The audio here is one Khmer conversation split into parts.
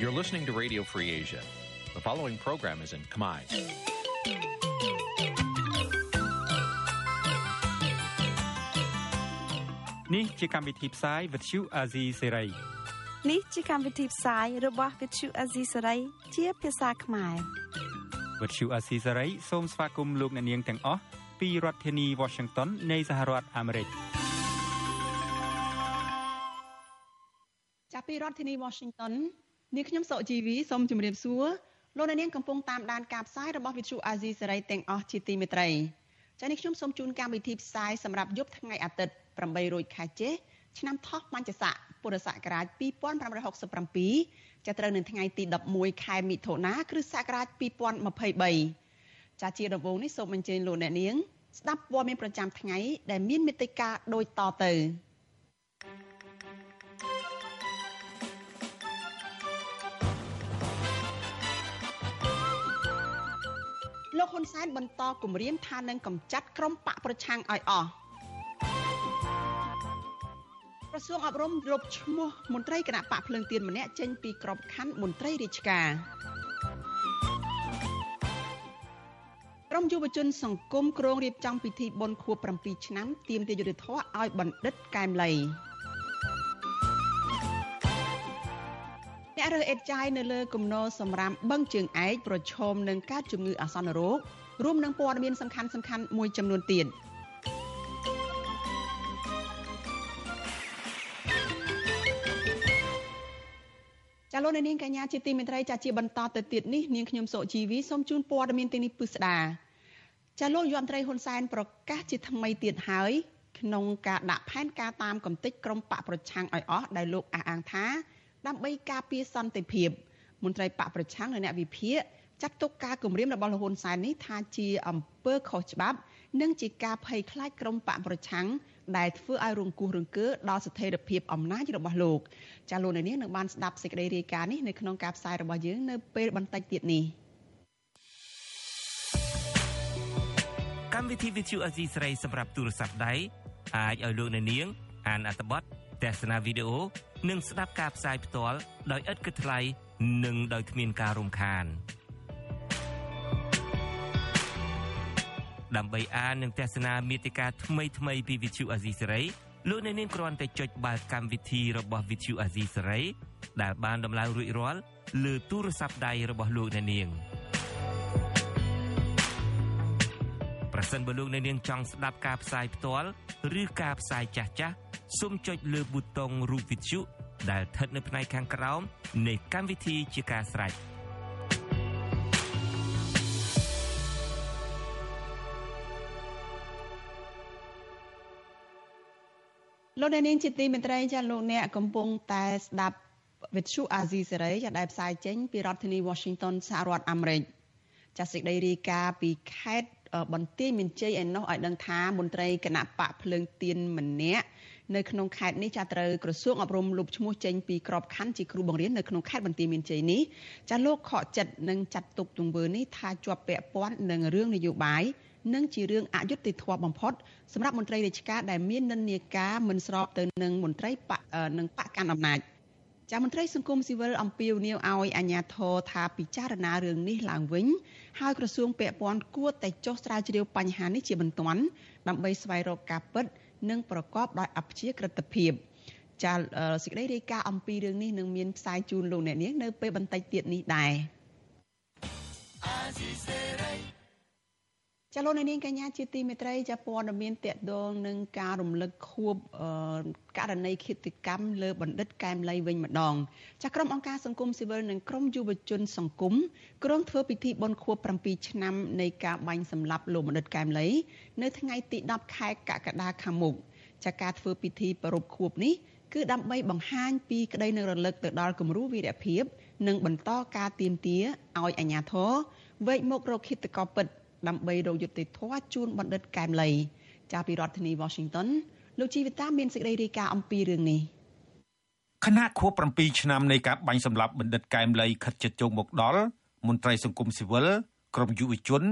You're listening to Radio Free Asia. The following program is in Khmer. នេះជាកម្មវិធីផ្សាយ Vuthu Azizi Serai នេះជាកម្មវិធីផ្សាយរបស់ Vuthu Azizi Serai ជាភាសាខ្មែរ Vuthu Azizi Serai សូមស្វាគមន៍លោកអ្នកនាងទាំងអស់ពីរដ្ឋធានី Washington នៃសហរដ្ឋអាមេរិកចាប់ពីរដ្ឋធានី Washington នាងខ្ញុំសុកជីវីសូមជម្រាបសួរលោកអ្នកនាងកំពុងតាមដានការផ្សាយរបស់ Vuthu Azizi Serai ទាំងអស់ជាទីមេត្រីចា៎នេះខ្ញុំសូមជូនកម្មវិធីផ្សាយសម្រាប់យប់ថ្ងៃអាទិត្យ8រោចខែចេឆ្នាំថោះបញ្ញស័កពុរសករាជ2567ចាប់ត្រូវនៅថ្ងៃទី11ខែមិថុនាគ្រិស្តសករាជ2023ចា៎ជាដំបូងនេះសូមអញ្ជើញលោកអ្នកនាង ស្ដាប់ព័ត៌មានប្រចាំថ្ងៃដែលមានមេត្តាដូចតទៅ លោកហ៊ុនសែនបន្តគម្រាមថានឹងកម្ចាត់ក្រុមបកប្រឆាំងឲ្យអស់ក្រសួងអប់រំលុបឈ្មោះមន្ត្រីគណៈបកភ្លើងទៀនម្នាក់ចេញពីក្របខ័ណ្ឌមន្ត្រីរាជការក្រុមយុវជនសង្គមគ្រងរៀបចំពិធីបុណ្យខួប7ឆ្នាំ ទាមទារយុត្តិធម៌ឲ្យបណ្ឌិតកែមលី អ្នករើសអេតចាយនៅលើគំនរសម្រាមបឹងជើងឯកប្រឈមនឹងការជំងឺអាសន្នរោគរួមនឹងព័ត៌មានសំខាន់សំខាន់មួយចំនួនទៀតចាលោកនាងកញ្ញាជាទីមេត្រីចាជាបន្តទៅទៀតនេះនាងខ្ញុំសុជីវីសូមជូនព័ត៌មានទីនេះពិស្ដាចាលោកយមត្រីហ៊ុនសែនប្រកាសជាថ្មីទៀតហើយក្នុងការដាក់ផែនការតាមកំតិចក្រមបកប្រឆាំងឲ្យអស់ដែលលោកអះអាងថា ដើម្បីការពារសន្តិភាពមន្ត្រីបកប្រឆាំងនិងអ្នកវិភាគចាត់ទុកការគម្រាមរបស់លហ៊ុនសែននេះថាជាអំពើខុសច្បាប់ និងជាការភ័យខ្លាចក្រុមបកប្រឆាំងដែលធ្វើឲ្យរង្គោះរង្គើដល់ស្ថិរភាពអំណាចរបស់លោកចាលោកនាងនឹងបានស្ដាប់សេចក្តីរាយការណ៍នេះនៅក្នុងការផ្សាយរបស់យើងនៅពេលបន្តិចទៀតនេះកម្មវិធី Vithu Azizi ស្រីសម្រាប់ទូរស័ព្ទដៃអាចឲ្យលោកអ្នកនាង អានអត្ថបទទស្សនាវីដេអូ និងស្ដាប់ការផ្សាយផ្ទាល់ដោយឥតគិតថ្លៃនិងដោយគ្មានការរំខានដើម្បីអាននិងទស្សនាមេតិការថ្មីថ្មីពី Vithu Azisari លោកអ្នកនាងគ្រាន់តែចុចបាល់កម្មវិធីរបស់ Vithu Azisari ដែលបានដំឡើងរួចរាល់លើទូរស័ព្ទដៃរបស់លោកអ្នកនាងប្រសិនបើលោកអ្នកនាងចង់ស្ដាប់ការផ្សាយផ្ទាល់ឬការផ្សាយចាស់ចាស់ សូមចុចលើប៊ូតុងរូបវិទ្យុដែលស្ថិតនៅផ្នែកខាងក្រោមនៃកម្មវិធីជាការស្រេចលោកអ្នកនាងជាទីមេត្រីចាលោកអ្នកកំពុងតែស្ដាប់វិទ្យុអាស៊ីសេរីចាដែលផ្សាយចេញពីរដ្ឋធានី Washington សហរដ្ឋអាមេរិកចាសេចក្តីរាយការណ៍ពីខេត្តបន្ទាយមានជ័យឯណោះឲ្យដឹងថាមន្ត្រីគណៈបកភ្លើងទៀនម្នាក់ នៅក្នុងខេត្តនេះចាត្រូវក្រសួងអប់រំលុបឈ្មោះចេញពីក្របខ័ណ្ឌជាគ្រូបង្រៀននៅក្នុងខេត្តបន្ទាយមានជ័យនេះចាលោកខកចិត្តនឹងចាត់ទុកទង្វើនេះថាជាប់ពាក់ព័ន្ធនឹងរឿងនយោបាយនិងជារឿងអយុត្តិធម៌បំផុតសម្រាប់មន្ត្រីរាជការដែលមាននិន្នាការមិនស្របទៅនឹងមន្ត្រីបកនឹងបកកាន់អំណាចចាមន្ត្រីសង្គមស៊ីវិលអំពាវនាវឲ្យអាជ្ញាធរថាពិចារណារឿងនេះឡើងវិញហើយក្រសួងពាក់ព័ន្ធគួរតែចុះស្រាវជ្រាវបញ្ហានេះជាបន្ទាន់ដើម្បីស្វែងរកការពិត និងប្រកបដោយអព្យាក្រឹតភាពចាសេចក្តីរាយការណ៍អំពីរឿងនេះនឹងមានផ្សាយជូនលោកអ្នកនាងនៅពេលបន្តិចទៀតនេះដែរ ចលនានាងកញ្ញាជាទីមេត្រីចាព័ត៌មានតកតងនឹងការរំលឹកខួបករណីឃាតកម្មលើបណ្ឌិតកែមលីវិញម្ដងចាក្រុមអង្គការសង្គមស៊ីវិលនិងក្រុមយុវជនសង្គមក្រុងធ្វើពិធីបុណ្យខួប7ឆ្នាំនៃការបាញ់សម្លាប់លោកបណ្ឌិតកែមលីនៅថ្ងៃទី10ខែកក្កដាខាងមុខចាការធ្វើពិធីប្រពខួបនេះគឺដើម្បីបង្ហាញពីក្តីនឹងរលឹកទៅដល់គំរូវីរភាព និងបន្តការទៀមទាឲ្យអាជ្ញាធរវេកមុខរកឃាតករពិត ដើម្បីរកយុត្តិធម៌ជូនបណ្ឌិតកែមលីចាពីរដ្ឋធានី Washington លោកជីវិតាមានសេចក្តីរាយការណ៍អំពីរឿងនេះគណៈខួប7ឆ្នាំនៃការបាញ់សម្លាប់បណ្ឌិតកែមលីខិតជិតជោគមកដល់មន្ត្រីសង្គមស៊ីវិលក្រុមយុវជន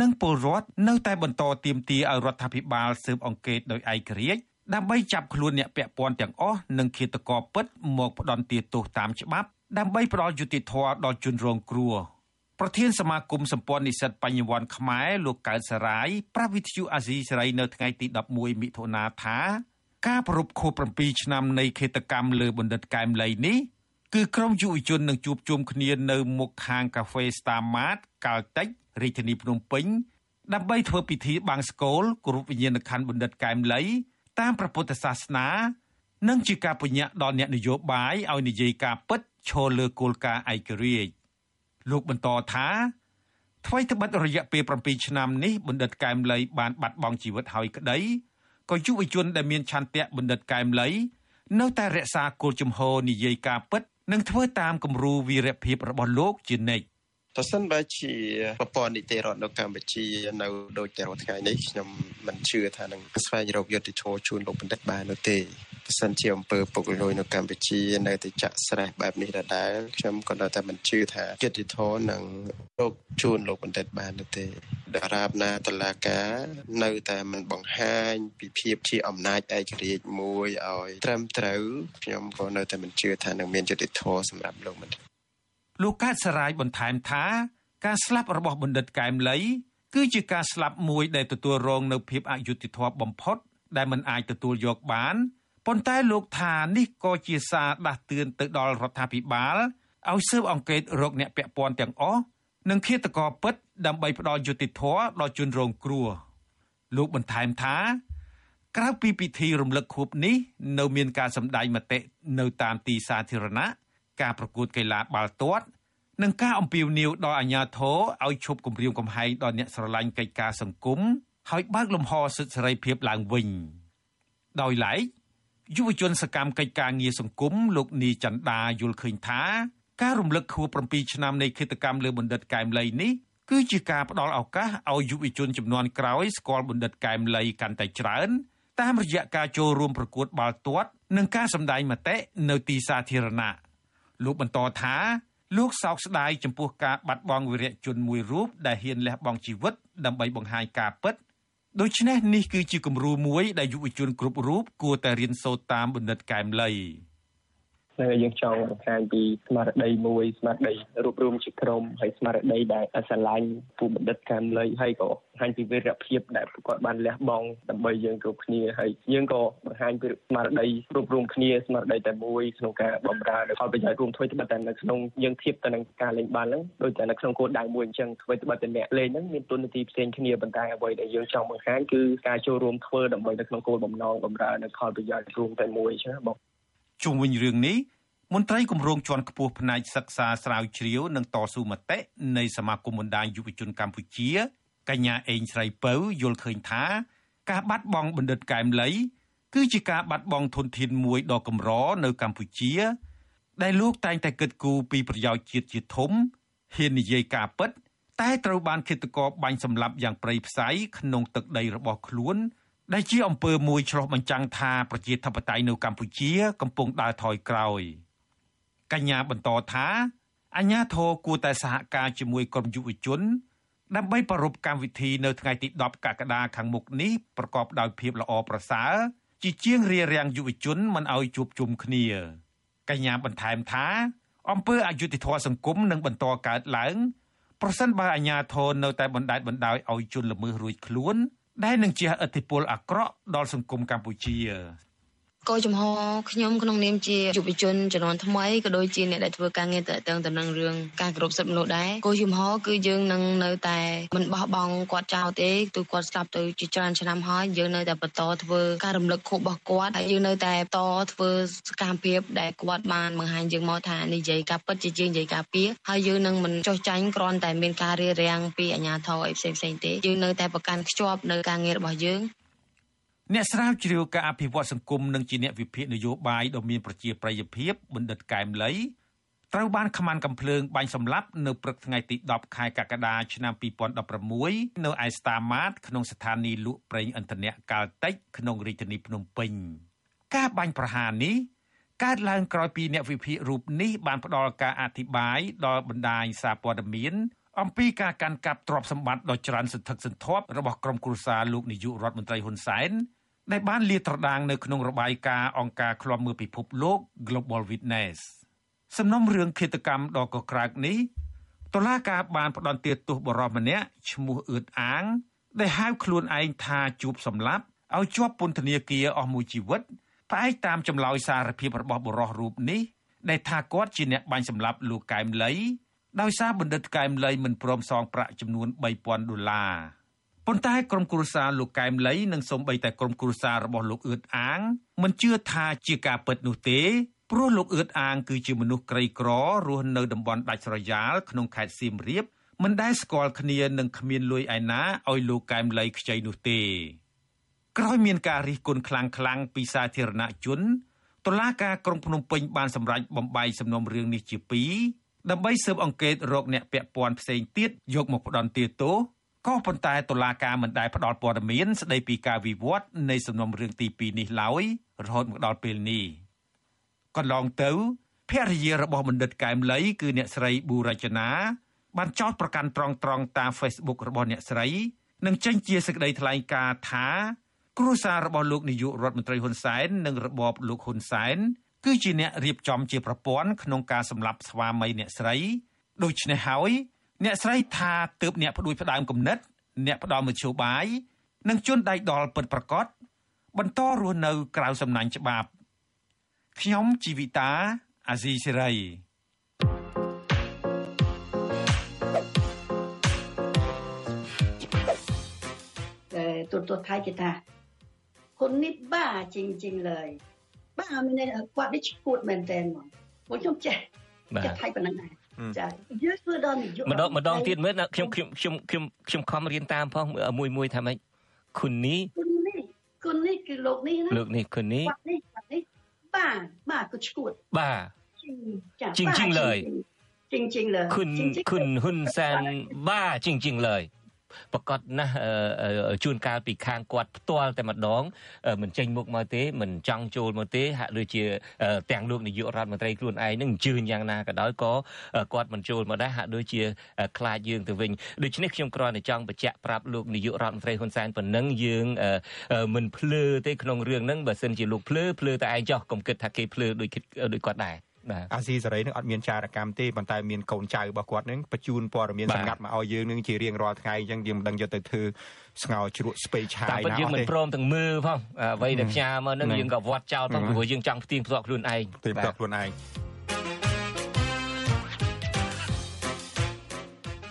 និងពលរដ្ឋនៅតែបន្តទាមទារឲ្យរដ្ឋាភិបាលស៊ើបអង្កេតដោយឯករាជ្យដើម្បីចាប់ខ្លួនអ្នកពាក់ព័ន្ធទាំងអស់និងឃាតករពិតមកផ្ដន់ទាទោសតាមច្បាប់ដើម្បីផ្ដល់យុត្តិធម៌ដល់ជនរងគ្រោះ ប្រធានសមាគមសម្ព័ន្ធនិស្សិតបញ្ញវន្តខ្មែរលោកកើតសរាយប្រាវិទ្យុអាស៊ីសេរីនៅថ្ងៃទី11មិថុនាថាការប្រពខួប7ឆ្នាំនៃឃាតកម្មលើបណ្ឌិតកែមលីនេះគឺក្រុមយុវជននឹងជួបជុំគ្នានៅមុខហាងកាហ្វេ Star Mart កាល់តិចរាជធានីភ្នំពេញដើម្បីធ្វើពិធីបាំងស្កូលគោរពវិញ្ញាណក្ខន្ធបណ្ឌិតកែមលី តាមព្រះពុទ្ធសាសនា និងជាការពញ្ញាដល់អ្នកនយោបាយឲ្យនិយាយការពិតឈរលើគោលការណ៍ឯករាជ្យ លោកបន្តថាថ្មីត្បិតរយៈពេល7ឆ្នាំនេះបណ្ឌិតកែមលីបានបាត់បង់ជីវិតហើយក្តីក៏យុវជនដែលមានឆន្ទៈបណ្ឌិតកែមលីនៅតែរក្សាគោលជំហរនិយាយការពិត និងធ្វើតាមគំរូវីរភាពរបស់លោកជានិច្ច ប្រសិនបើជាប្រព័ន្ធនីតិរដ្ឋនៅកម្ពុជានៅដូចតែរាល់ថ្ងៃនេះខ្ញុំមិនជឿថានឹងស្វែងរកយុត្តិធម៌ជូនលោកបណ្ឌិតបាននោះទេប្រសិនជាអំពើពុករលួយនៅកម្ពុជានៅតែចាក់ស្រេះបែបនេះដដែលខ្ញុំក៏នៅតែមិនជឿថាយុត្តិធម៌នឹងរកជូនលោកបណ្ឌិតបាននោះទេដរាបណាតឡាការនៅតែមិនបង្ហាញពីភាពជាអំណាចឯករាជ្យមួយឲ្យត្រឹមត្រូវខ្ញុំក៏នៅតែមិនជឿថានឹងមានយុត្តិធម៌សម្រាប់លោកបណ្ឌិត លោកកើតសរាយបន្ថែមថា ការស្លាប់របស់បណ្ឌិតកែមលី គឺជាការស្លាប់មួយដែលទទួលរងនៅភាពអយុត្តិធម៌បំផុត ដែលមិនអាចទទួលយកបានប៉ុន្តែលោកថានេះក៏ជាសារដាស់តឿនទៅដល់រដ្ឋាភិបាលឲ្យស៊ើបអង្កេតរកអ្នកពាក់ព័ន្ធទាំងអស់និងឃាតករពិត ដើម្បីផ្ដល់យុត្តិធម៌ដល់ជនរងគ្រោះលោកបន្ថែមថា ក្រៅពីពិធីរំលឹកខួបនេះ នៅមានការសម្ដែងមតិនៅតាមទីសាធារណៈ ការប្រកួតកីឡាបាល់ទាត់និងការអំពាវនាវដល់អាជ្ញាធរឲ្យឈប់គំរាមកំហែងដល់អ្នកស្រឡាញ់កិច្ចការសង្គមហើយបើកលំហសិទ្ធិសេរីភាពឡើងវិញដោយឡែកយុវជនសកម្មកិច្ចការងារសង្គមលោកនីចន្ទាយល់ឃើញថាការរំលឹកខួប7ឆ្នាំនៃគិតកម្មលើបណ្ឌិតកែមលីនេះគឺជាការផ្ដល់ឱកាសឲ្យយុវជនចំនួនក្រោយស្គាល់បណ្ឌិតកែមលីកាន់តែច្រើនតាមរយៈការចូលរួមប្រកួតបាល់ទាត់និងការសម្ដែងមតិនៅទីសាធារណៈ លោកបន្តថាលោកសោកស្ដាយចំពោះការបាត់បង់វីរៈជនមួយរូបដែលហ៊ានលះបង់ជីវិតដើម្បីបង្ហាញការពិតដូច្នេះនេះគឺជាគំរូមួយដែលយុវជនគ្រប់រូបគួរតែរៀនសូត្រតាមបណ្ឌិតកែមលី ហើយយើងចង់បង្ហាញពីស្មារតីមួយស្មារតីរួបរวมជាក្រុមហើយស្មារតីដែលស្រឡាញ់ពូបណ្ឌិតកែមលីហើយក៏បង្ហាញពីវីរភាពដែលគាត់បានលះបង់ដើម្បីយើងគ្រប់គ្នាហើយយើងក៏បង្ហាញពីស្មារតីរួបរวมគ្នាស្មារតីតែមួយក្នុងការបម្រើដល់ផលប្រយោជន៍រួមធ្វើត្បិតតែនៅក្នុងយើងធៀបទៅនឹងការលេងបាល់ហ្នឹងដូចតែនៅក្នុងគោលដៅមួយអញ្ចឹងធ្វើត្បិតតែអ្នកលេងហ្នឹងមានទុននីតិផ្សេងគ្នាប៉ុន្តែអ្វីដែលយើងចង់បង្ហាញគឺការចូលរួមធ្វើដើម្បីនៅក្នុងគោលបំណងបម្រើនៅផលប្រយោជន៍រួមតែមួយអញ្ចឹងបង ជុំវិញរឿងនេះមន្ត្រីគម្រោងជាន់ខ្ពស់ផ្នែកសិក្សាស្រាវជ្រាវនិងតស៊ូមតិនៃសមាគមបណ្ដាញយុវជនកម្ពុជា កញ្ញាអេងស្រីពៅយល់ឃើញថា ការបាត់បង់បណ្ឌិតកែមលី គឺជាការបាត់បង់ធនធានមួយដ៏កម្រនៅកម្ពុជា ដែលលោកតែងតែគិតគូរពីប្រយោជន៍ជាតិជាធំហ៊ាននិយាយការពិត តែត្រូវបានឃាតករបាញ់សម្លាប់យ៉ាងព្រៃផ្សៃក្នុងទឹកដីរបស់ខ្លួន ដែលជាអំពើមួយឆ្លោះបញ្ចាំងថាប្រជាធិបតេយ្យនៅកម្ពុជា កំពុងដើរថយក្រោយកញ្ញាបន្តថាអញ្ញាធរគួរតែសហការជាមួយក្រុមយុវជន ដើម្បីប្រារព្ធកម្មវិធីនៅថ្ងៃទី10កក្កដាខាងមុខនេះប្រកបដោយភាពល្អប្រសើរជាជាងរារាំងយុវជនមិនឲ្យជួបជុំគ្នាកញ្ញាបន្ថែមថាអំពើអយុត្តិធម៌សង្គមនឹងបន្តកើតឡើងប្រសិនបើអាជ្ញាធរនៅតែបណ្តែតបណ្តោយឲ្យជនល្មើសរួចខ្លួន ដែលនឹងជះឥទ្ធិពលអាក្រក់ដល់សង្គមកម្ពុជា គោលចំហខ្ញុំក្នុងនាមជាយុវជនជំនាន់ថ្មីក៏ដូចជាអ្នកដែលធ្វើការងារតទៅទៅនឹងរឿងការគោរពសិទ្ធិមនុស្សដែរគោលចំហគឺយើងនឹងនៅតែមិនបោះបង់គាត់ចោលទេទោះគាត់ស្លាប់ទៅជាច្រើនឆ្នាំហើយយើងនៅតែបន្តធ្វើការរំលឹកខួបរបស់គាត់ហើយយើងនៅតែបន្តធ្វើសកម្មភាពដែលគាត់បានបង្ហាញយើងមកថានិយាយការពិតជាជាងនិយាយការពៀហើយយើងនឹងមិនចោះចាញ់គ្រាន់តែមានការរារាំងពីអាជ្ញាធរអីផ្សេងផ្សេងទេយើងនៅតែប្រកាន់ខ្ជាប់នៅការងាររបស់យើង អ្នកស្រាវជ្រាវការអភិវឌ្ឍសង្គមនិងជាអ្នកវិភាគនយោបាយដ៏មានប្រជាប្រិយភាពបណ្ឌិតកែមលីត្រូវបានខ្មាន់កំភ្លើងបាញ់សម្លាប់នៅព្រឹកថ្ងៃទី10ខែកក្កដាឆ្នាំ2016នៅឯស្តាម៉ាតក្នុងស្ថានីយ៍លក់ប្រេងឥន្ធនៈកាល់តិចក្នុងរាជធានីភ្នំពេញការបាញ់ប្រហារនេះកើតឡើងក្រោយពីអ្នកវិភាគរូបនេះបានផ្ដល់ការអធិប្បាយដល់បណ្ដាញសារព័ត៌មានអំពីការកាន់កាប់ទ្រព្យសម្បត្តិដ៏ច្រើនសន្ធឹកសន្ធាប់របស់ក្រុមគ្រួសារលោកនាយករដ្ឋមន្ត្រីហ៊ុនសែន ដែលបានលាតត្រដាងនៅក្នុងរបាយការណ៍អង្គការឃ្លាំមើលពិភពលោក Global Witness សំណុំរឿងឃាតកម្មដ៏កក្រើកនេះតុលាការបានផ្តន្ទាទោសបរិសម្នាក់ឈ្មោះអឿតអាង ដែលហៅខ្លួនឯងថាជួបសម្លាប់ឲ្យជាប់ពន្ធនាគារអស់មួយជីវិតផ្អែកតាមចម្លើយសារភាពរបស់បរិសរូបនេះដែលថាគាត់ជាអ្នកបាញ់សម្លាប់លោកកែមលីដោយសារបណ្ឌិតកែមលីមិនព្រមសងប្រាក់ចំនួន3000ដុល្លារ ប៉ុន្តែក្រុមគ្រួសារលោកកែមលីនិងសូម្បីតែក្រុមគ្រួសាររបស់លោកអឿតអាងមិនជឿថាជាការពិតនោះទេព្រោះលោកអឿតអាងគឺជាមនុស្សក្រីក្ររស់នៅតំបន់ដាច់ស្រយាលក្នុងខេត្តសៀមរាបមិនដែលស្គាល់គ្នានិងគ្មានលុយឯណាឲ្យលោកកែមលីខ្ចីនោះទេក្រោយមានការរិះគន់ខ្លាំងៗពីសាធារណជនតុលាការក្រុងភ្នំពេញបានសម្រេចបំបីសំណុំរឿងនេះជា2ដើម្បីស៊ើបអង្កេតរកអ្នកពាក់ព័ន្ធផ្សេងទៀតយកមកផ្ដន្ទាទោស ក៏ប៉ុន្តែតុលាការមិនដែលផ្ដល់ព័ត៌មានស្ដីពីការវិវត្តនៃសំណុំរឿងទី2នេះឡើយរហូតមកដល់ពេលនេះកន្លងទៅភរិយារបស់បណ្ឌិតកែមលីគឺអ្នកស្រីប៊ូរចនាបានចោទប្រកាន់ត្រង់ត្រង់តាម Facebook របស់អ្នកស្រីនិងចេញជាសេចក្តីថ្លែងការណ៍ថា គ្រួសាររបស់លោកនាយករដ្ឋមន្ត្រីហ៊ុនសែននិងរបបលោកហ៊ុនសែនគឺជាអ្នករៀបចំជាប្រព័ន្ធក្នុងការសម្លាប់ស្វាមីអ្នកស្រីដូច្នេះហើយ អ្នកស្រីថាទើបអ្នកផ្ដួចផ្ដើមគំនិត អ្នកផ្ដល់មធ្យោបាយនិងជន់ដៃដល់ពិតប្រកបបន្តរស់នៅក្រៅសំណាញ់ច្បាប់ខ្ញុំជីវិតាអាស៊ីសេរីតែទូទៅថៃគេថាคนនេះបាจริง ๆ เลยបាមានគាត់នេះឈួតមែនតើមកពួកខ្ញុំចេះចេះថៃប៉ុណ្ណឹងដែរ ចាយើងធ្វើដល់នយោបាយម្ដងម្ដងទៀតមើលខ្ញុំខ្ញុំខ្ញុំខ្ញុំខ្ញុំខំរៀនតាមផងមួយមួយថាម៉េចគុណនេះគុណនេះគុណនេះគឺលោកនេះណាលោកនេះគុណនេះគាត់នេះគាត់នេះបាបាទគាត់ឈួតបាទจริงจริงเลยจริงจริงเลยคุณคุณហ៊ុនសែនបាจริงจริงเลย ប្រកាសណាស់ជួនកាលពីខាងគាត់ផ្ទាល់តែម្ដងមិនចេញមុខមកទេមិនចង់ចូលមកទេហាក់ដូចជាទាំងលោកនាយករដ្ឋមន្ត្រីខ្លួនឯងនឹងអញ្ជើញយ៉ាងណាក៏ដោយក៏គាត់មិនចូលមកដែរហាក់ដូចជាខ្លាចយើងទៅវិញដូច្នេះខ្ញុំគ្រាន់តែចង់បញ្ជាក់ប្រាប់លោកនាយករដ្ឋមន្ត្រីហ៊ុនសែនប៉ុណ្ណឹងយើងមិនភ្លើទេក្នុងរឿងហ្នឹងបើសិនជាលោកភ្លើភ្លើតែឯងចោះកុំគិតថាគេភ្លើដូចដូចគាត់ដែរ អាស៊ីសេរីនឹងអត់មានចារកម្មទេប៉ុន្តែមានកូនចៅរបស់គាត់នឹងបញ្ជូនព័ត៌មានសម្ងាត់មកឲ្យយើងនឹងជារៀងរាល់ថ្ងៃអញ្ចឹងយើងមិនដឹងយកទៅធ្វើស្ងោជ្រក់ស្ពៃឆាយណាអត់ទេតែយើងមិនព្រមទាំងមើលផងអ្វីដែលផ្ញើមកនឹងយើងក៏វត្តចោលផងព្រោះយើងចង់ផ្ទៀងផ្ទាត់ខ្លួនឯងផ្ទៀងផ្ទាត់ខ្លួនឯង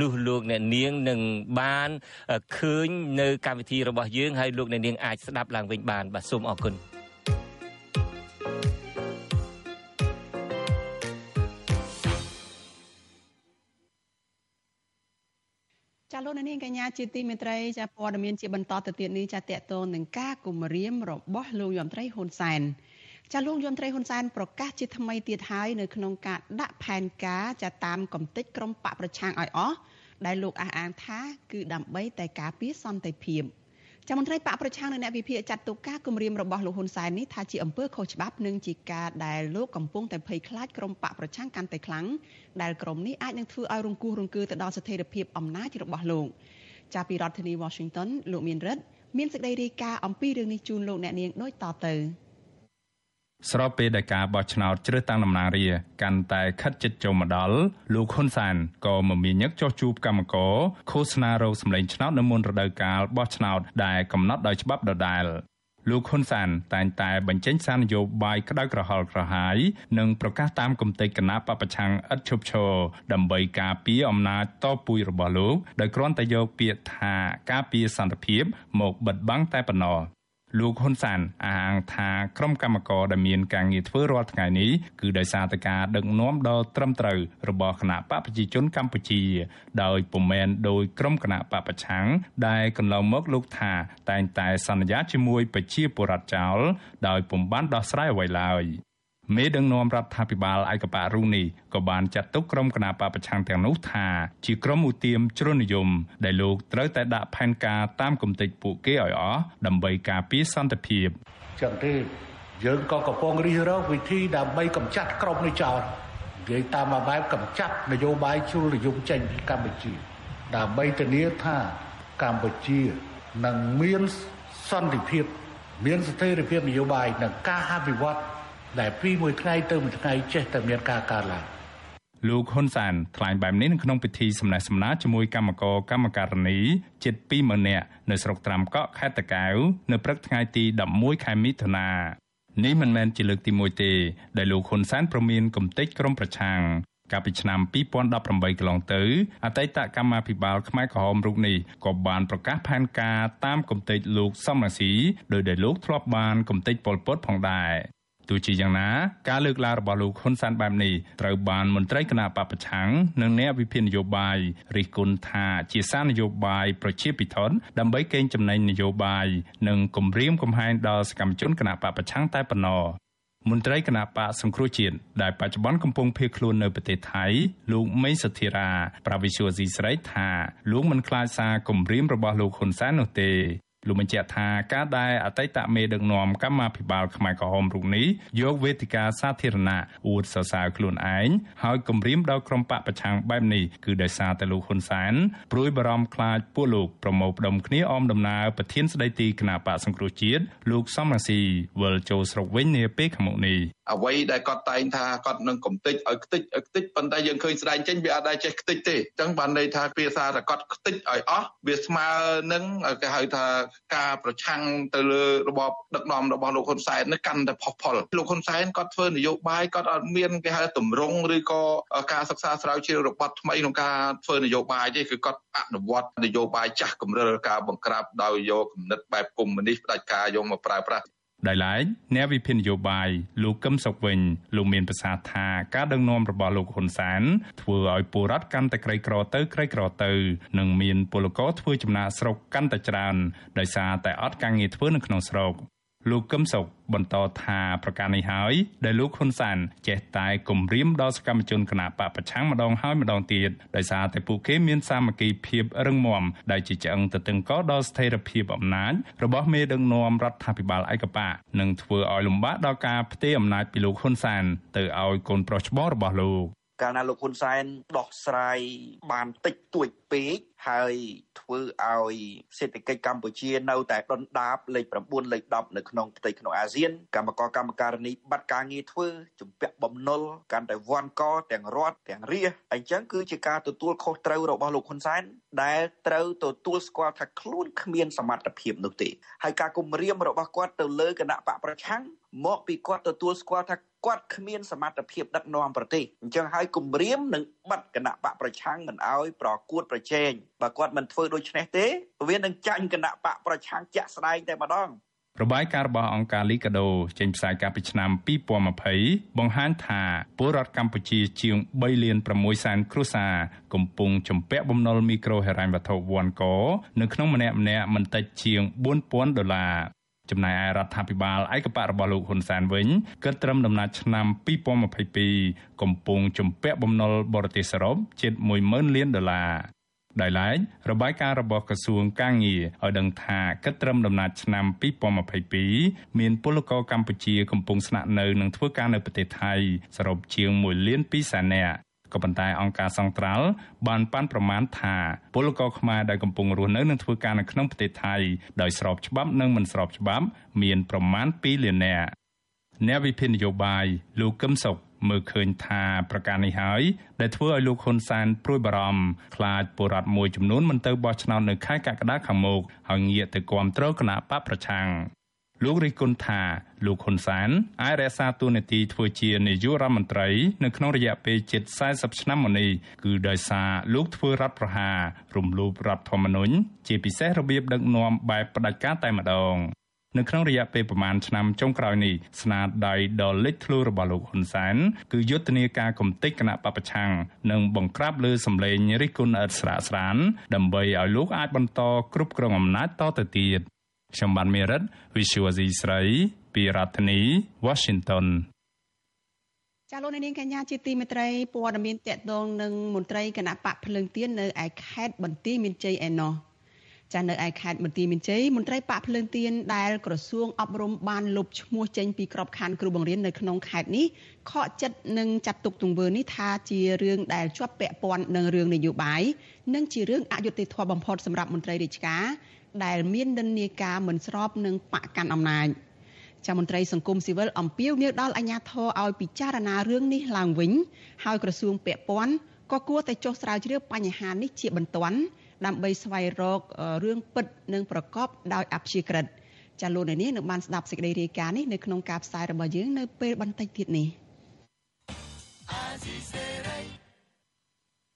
នោះលោកអ្នកនាងនឹងបានឃើញនៅកម្មវិធីរបស់យើងហើយលោកអ្នកនាងអាចស្ដាប់ឡើងវិញបានបាទសូមអរគុណចាលោកនាងកញ្ញាជាទីមេត្រីចាព័ត៌មានជាបន្តទៅទៀតនេះចាតកតងនឹងការគម្រាមរបស់លោកយមត្រីហ៊ុនសែន ចាលោកយមត្រីហ៊ុនសែនប្រកាសជាថ្មីទៀតហើយនៅក្នុងការដាក់ផែនការចាតាមកំតិចក្រមបកប្រឆាំងឲ្យអស់ដែលលោកអះអាងថាគឺដើម្បីតែការពារសន្តិភាពចាំមន្ត្រីបកប្រឆាំងនៅអ្នកវិភាគចាត់ទុកការគម្រាមរបស់លោកហ៊ុនសែននេះថាជាអំពើខុសច្បាប់និងជាការដែលលោកកំពុងតែភ័យខ្លាចក្រុមបកប្រឆាំងកាន់តែខ្លាំងដែលក្រុមនេះអាចនឹងធ្វើឲ្យរង្គោះរង្គើទៅដល់ស្ថិរភាពអំណាចរបស់លោកចាប់ពីរដ្ឋធានី Washington លោកមានរិទ្ធមានសេចក្តីរាយការណ៍អំពីរឿងនេះជូនលោកអ្នកនាងដូចតទៅ។ ស្របពេលដែលការបោះឆ្នោតជ្រើសតាំងតំណាងរាកាន់តែខិតជិតចូលមកដល់លោកហ៊ុនសានក៏មមាញឹកចោះជួបកម្មករឃោសនារោគសម្លេងឆ្នោតនៅមុនរដូវកាលបោះឆ្នោតដែលកំណត់ដោយច្បាប់ដដែល លោកហ៊ុនសានតែងតែបញ្ចេញសារនយោបាយក្តៅក្រហល់ក្រហាយនិងប្រកាសតាមគំតិគណៈបពប្រឆាំងឥតឈប់ឈរដើម្បីការពារអំណាចតពួយរបស់លោកដោយគ្រាន់តែយកពាក្យថាការពារសន្តិភាពមកបិទបាំងតែប៉ុណ្ណោះ លោកហ៊ុនសានអះអាងថាក្រុមកម្មករដែលមានការងារធ្វើរាល់ថ្ងៃនេះគឺដោយសារតែការដឹកនាំដ៏ត្រឹមត្រូវរបស់គណៈបកប្រជាជនកម្ពុជា ដោយពុំមែនដោយក្រុមគណៈបកប្រឆាំងដែលកន្លងមកលោកថា តែងតែសន្យាជាមួយប្រជាពលរដ្ឋចោលដោយពុំបានដោះស្រាយអ្វីឡើយ មេដឹកនាំរដ្ឋាភិបាលឯកបៈរុងនេះក៏បានចាត់ទុកក្រុមគណបកប្រឆាំងទាំងនោះថាជាក្រុមឧទាមជ្រុលនិយម ដែលលោកត្រូវតែដាក់ផែនការតាមគំនិតពួកគេឲ្យអស់ដើម្បីការពារសន្តិភាពចឹងទេយើងក៏កំពុងរិះរកវិធីដើម្បីកម្ចាត់ក្រុមនេះចោលនិយាយតាមបែបកម្ចាត់នយោបាយជ្រុលនិយមចេញពីកម្ពុជា ដើម្បីធានាថាកម្ពុជានឹងមានសន្តិភាព មានស្ថិរភាពនយោបាយនិងការអភិវឌ្ឍ ដែលពីមួយថ្ងៃទៅមួយថ្ងៃចេះតែមានការកើនឡើងលោកហ៊ុនសានថ្លែងបែបនេះនៅក្នុងពិធីសម្ដែងសម្ដាជាមួយគណៈកម្មការកម្មការនីជិត20000នាក់នៅស្រុកត្រាំកក់ខេត្តតាកែវនៅព្រឹកថ្ងៃទី11ខែមិថុនានេះមិនមែនជាលើកទី1ទេ ដែលលោកហ៊ុនសានប្រមានគំទេចក្រុមប្រឆាំងកាលពីឆ្នាំ2018កន្លងទៅអតីតកម្មាភិបាលខ្មែរក្រហមរូបនេះក៏បានប្រកាសផែនការតាមគំទេចលោកសំរាស៊ីដោយដែលលោកធ្លាប់បានគំទេចប៉ុលពតផងដែរ ទោះជាយ៉ាងណាការលើកឡើងរបស់លោកហ៊ុនសានបែបនេះត្រូវបានមន្ត្រីគណៈបពប្រឆាំងនិងអ្នកវិភាគនយោបាយរិះគន់ថាជាសារនយោបាយប្រជាពិធដើម្បីកេងចំណេញនយោបាយនិងគំរាមកំហែងដល់សកម្មជនគណៈបពប្រឆាំងតែប៉ុណ្ណោះមន្ត្រីគណៈបកសង្គ្រោះជាតិដែលបច្ចុប្បន្នកំពុងភៀសខ្លួននៅប្រទេសថៃលោកមេសធិរា ប្រាវិសុយស៊ីស្រីថាលោកមិនខ្លាចសារគំរាមរបស់លោកហ៊ុនសែននោះទេ លោកបញ្ជាក់ថាការដែលអតីតមេដឹកនាំកម្មាភិបាលខ្មែរក្រហមរូបនេះយកវេទិកាសាធារណៈអួតសរសើរខ្លួនឯងហើយគំរាមដល់ក្រុមបកប្រឆាំងបែបនេះគឺដោយសារតែលោកហ៊ុនសែនព្រួយបារម្ភខ្លាចពួកលោកប្រមូលផ្ដុំគ្នាអមដំណើរប្រធានស្ដីទីគណៈបកសង្គ្រោះជាតិលោកសំរាស៊ីវិលចូលស្រុកវិញនាពេលខាងមុខនេះអ្វីដែលគាត់តែងថាគាត់នឹងកំតិចឲ្យខ្ទេចឲ្យខ្ទេចប៉ុន្តែយើងឃើញស្ដែងចេញវាអត់ដែលចេះខ្ទេចទេអញ្ចឹងបានន័យថាភាសាតែគាត់ខ្ទេចឲ្យអស់វាស្មើនឹងគេហៅថាការប្រឆាំងទៅលើរបបដឹកនាំរបស់លោកហ៊ុនសែននេះកាន់តែផុសផុលលោកហ៊ុនសែនគាត់ធ្វើនយោបាយគាត់អត់មានគេហៅតម្រង់ឬក៏ការសិក្សាស្រាវជ្រាវរបត់ថ្មីក្នុងការធ្វើនយោបាយទេគឺគាត់អនុវត្តនយោបាយចាស់កម្រិលការបង្ក្រាបដោយយកគំនិតបែបកុម្មុយនីសផ្ដាច់ការយកមកប្រើប្រាស់ ដោយឡែកអ្នកវិភាគនយោបាយលោកកឹមសុខវិញលោកមានប្រសាសន៍ថាការដឹកនាំរបស់លោកហ៊ុនសែនធ្វើឲ្យពលរដ្ឋកាន់តែក្រីក្រទៅក្រីក្រទៅនិងមានពលករធ្វើចំណាកស្រុកកាន់តែច្រើនដោយសារតែអត់ការងារធ្វើនៅក្នុងស្រុក លោកកឹមសុខបន្តថាប្រការនេះហើយដែលលោកហ៊ុនសានចេះតែគំរាមដល់សកម្មជនគណបកប្រឆាំងម្ដងហើយម្ដងទៀតដោយសារតែពួកគេមានសាមគ្គីភាពរឹងមាំដែលជាឆ្អឹងទៅតឹងកដល់ស្ថិរភាពអំណាចរបស់មេដឹកនាំរដ្ឋាភិបាលឯកបកនិងធ្វើឲ្យលំបាកដល់ការផ្ទេរអំណាចពីលោកហ៊ុនសានទៅឲ្យកូនប្រុសច្បងរបស់លោក កាលណាលោកហ៊ុនសែនដោះស្រាយបានតិចតួចពេកហើយធ្វើឲ្យសេដ្ឋកិច្ចកម្ពុជានៅតែដុនដាបលេខ9លេខ10នៅក្នុងផ្ទៃក្នុងអាស៊ានកម្មករកម្មការនីបាត់ការងារធ្វើជំពាក់បំណុលកាន់តែវាន់កទាំងរដ្ឋទាំងរាជអញ្ចឹងគឺជាការទទួលខុសត្រូវរបស់លោកហ៊ុនសែនដែលត្រូវទទួលស្គាល់ថាខ្លួនគ្មានសមត្ថភាពនោះទេហើយការគំរាមរបស់គាត់ទៅលើគណៈបកប្រឆាំងមកពីគាត់ទទួលស្គាល់ថា គាត់គ្មានសមត្ថភាពដឹកនាំប្រទេសអញ្ចឹងហើយគម្រាមនឹងបាត់គណៈបកប្រឆាំងមិនអោយប្រកួតប្រជែងបើគាត់មិនធ្វើដូច្នេះទេវានឹងចាញ់គណៈបកប្រឆាំងជាក់ស្ដែងតែម្ដងរបាយការណ៍របស់អង្គការ Liga do ចេញផ្សាយកាលពីឆ្នាំ2020បង្ហាញថាពលរដ្ឋកម្ពុជាជាង3លាន6សែនគ្រួសារកំពុងជំពាក់បំណុលមីក្រូហិរញ្ញវត្ថុវ៉ាន់កនៅក្នុងម្នាក់ម្នាក់មិនតិចជាង4000ដុល្លារ ចំណែកឯរដ្ឋាភិបាលឯកបៈរបស់លោកហ៊ុនសែនវិញគិតត្រឹមដំណាច់ឆ្នាំ2022កំពុងជំពាក់បំណុលបរទេសសរុបជិត10000លានដុល្លារដោយឡែករបាយការណ៍របស់ក្រសួងកាងារឲ្យដឹងថាគិតត្រឹមដំណាច់ឆ្នាំ2022មានពលករកម្ពុជាកំពុងស្នាក់នៅនិងធ្វើការនៅប្រទេសថៃសរុបជាង1លាន2សែននាក់ ក៏ប៉ុន្តែអង្គការសង្ត្រាល់បានប៉ាន់ប្រមាណថាពលករខ្មែរដែលកំពុងរស់នៅនិងធ្វើការនៅក្នុងប្រទេសថៃដោយស្របច្បាប់និងមិនស្របច្បាប់មានប្រមាណ2លាននាក់អ្នកវិភាគនយោបាយលោកកឹមសុខមើលឃើញថាប្រការនេះហើយដែលធ្វើឲ្យលោកហ៊ុនសែនព្រួយបារម្ភខ្លាចពលរដ្ឋមួយចំនួនមិនទៅបោះឆ្នោតនៅខែកក្កដាខាងមុខហើយងាកទៅគ្រប់គ្រងគណៈបកប្រឆាំង លោករិះគន់ថាលោកហ៊ុនសានអាចរក្សាតួនាទីធ្វើជានាយករដ្ឋមន្ត្រីនៅក្នុងរយៈពេលជិត40ឆ្នាំមកនេះគឺដោយសារលោកធ្វើរដ្ឋប្រហាររំលោភរដ្ឋធម្មនុញ្ញជាពិសេសរបៀបដឹកនាំបែបផ្ដាច់ការតែម្ដងនៅក្នុងរយៈពេលប្រមាណឆ្នាំចុងក្រោយនេះស្នាដៃដ៏លេចធ្លោរបស់លោកហ៊ុនសែនគឺយុទ្ធនាការកំទេចគណៈបពប្រឆាំងនិងបង្ក្រាបលើសម្លេងរិះគន់ឥតស្រាកស្រានដើម្បីឲ្យលោកអាចបន្តគ្រប់គ្រងអំណាចតទៅទៀត ខ្ញុំបានមេរិត Visual C ស្រីពីរដ្ឋធានី Washington ចាលោកនាងកញ្ញាជាទីមេត្រីព័ត៌មានតកតងនឹងមន្ត្រីគណៈបកភ្លើងទៀននៅឯខេត្តបន្ទាយមានជ័យឯណោះចានៅឯខេត្តបន្ទាយមានជ័យមន្ត្រីបកភ្លើងទៀនដែលក្រសួងអប់រំបានលុបឈ្មោះចេញពីក្របខ័ណ្ឌគ្រូបង្រៀននៅក្នុងខេត្តនេះខកចិត្តនឹងចាត់ទុកទង្វើនេះថាជារឿងដែលជាប់ពាក់ព័ន្ធនឹងរឿងនយោបាយនិងជារឿងអយុត្តិធម៌បំផុតសម្រាប់មន្ត្រីរាជការ ដែលមាននិន្នាការមិនស្របនឹងបកកាន់អំណាចចាមន្ត្រីសង្គមស៊ីវិលអំពាវនាវដល់អាជ្ញាធរឲ្យពិចារណារឿងនេះឡើងវិញហើយក្រសួងពាក់ព័ន្ធក៏គួរតែចុះស្រាវជ្រាវបញ្ហានេះជាបន្ទាន់ដើម្បីស្វែងរករឿងពិតនិងប្រកបដោយអព្យាក្រឹតចាលោកនាងនឹងបានស្ដាប់សេចក្តីរាយការណ៍នេះនៅក្នុងការផ្សាយរបស់យើងនៅពេលបន្តិចទៀតនេះ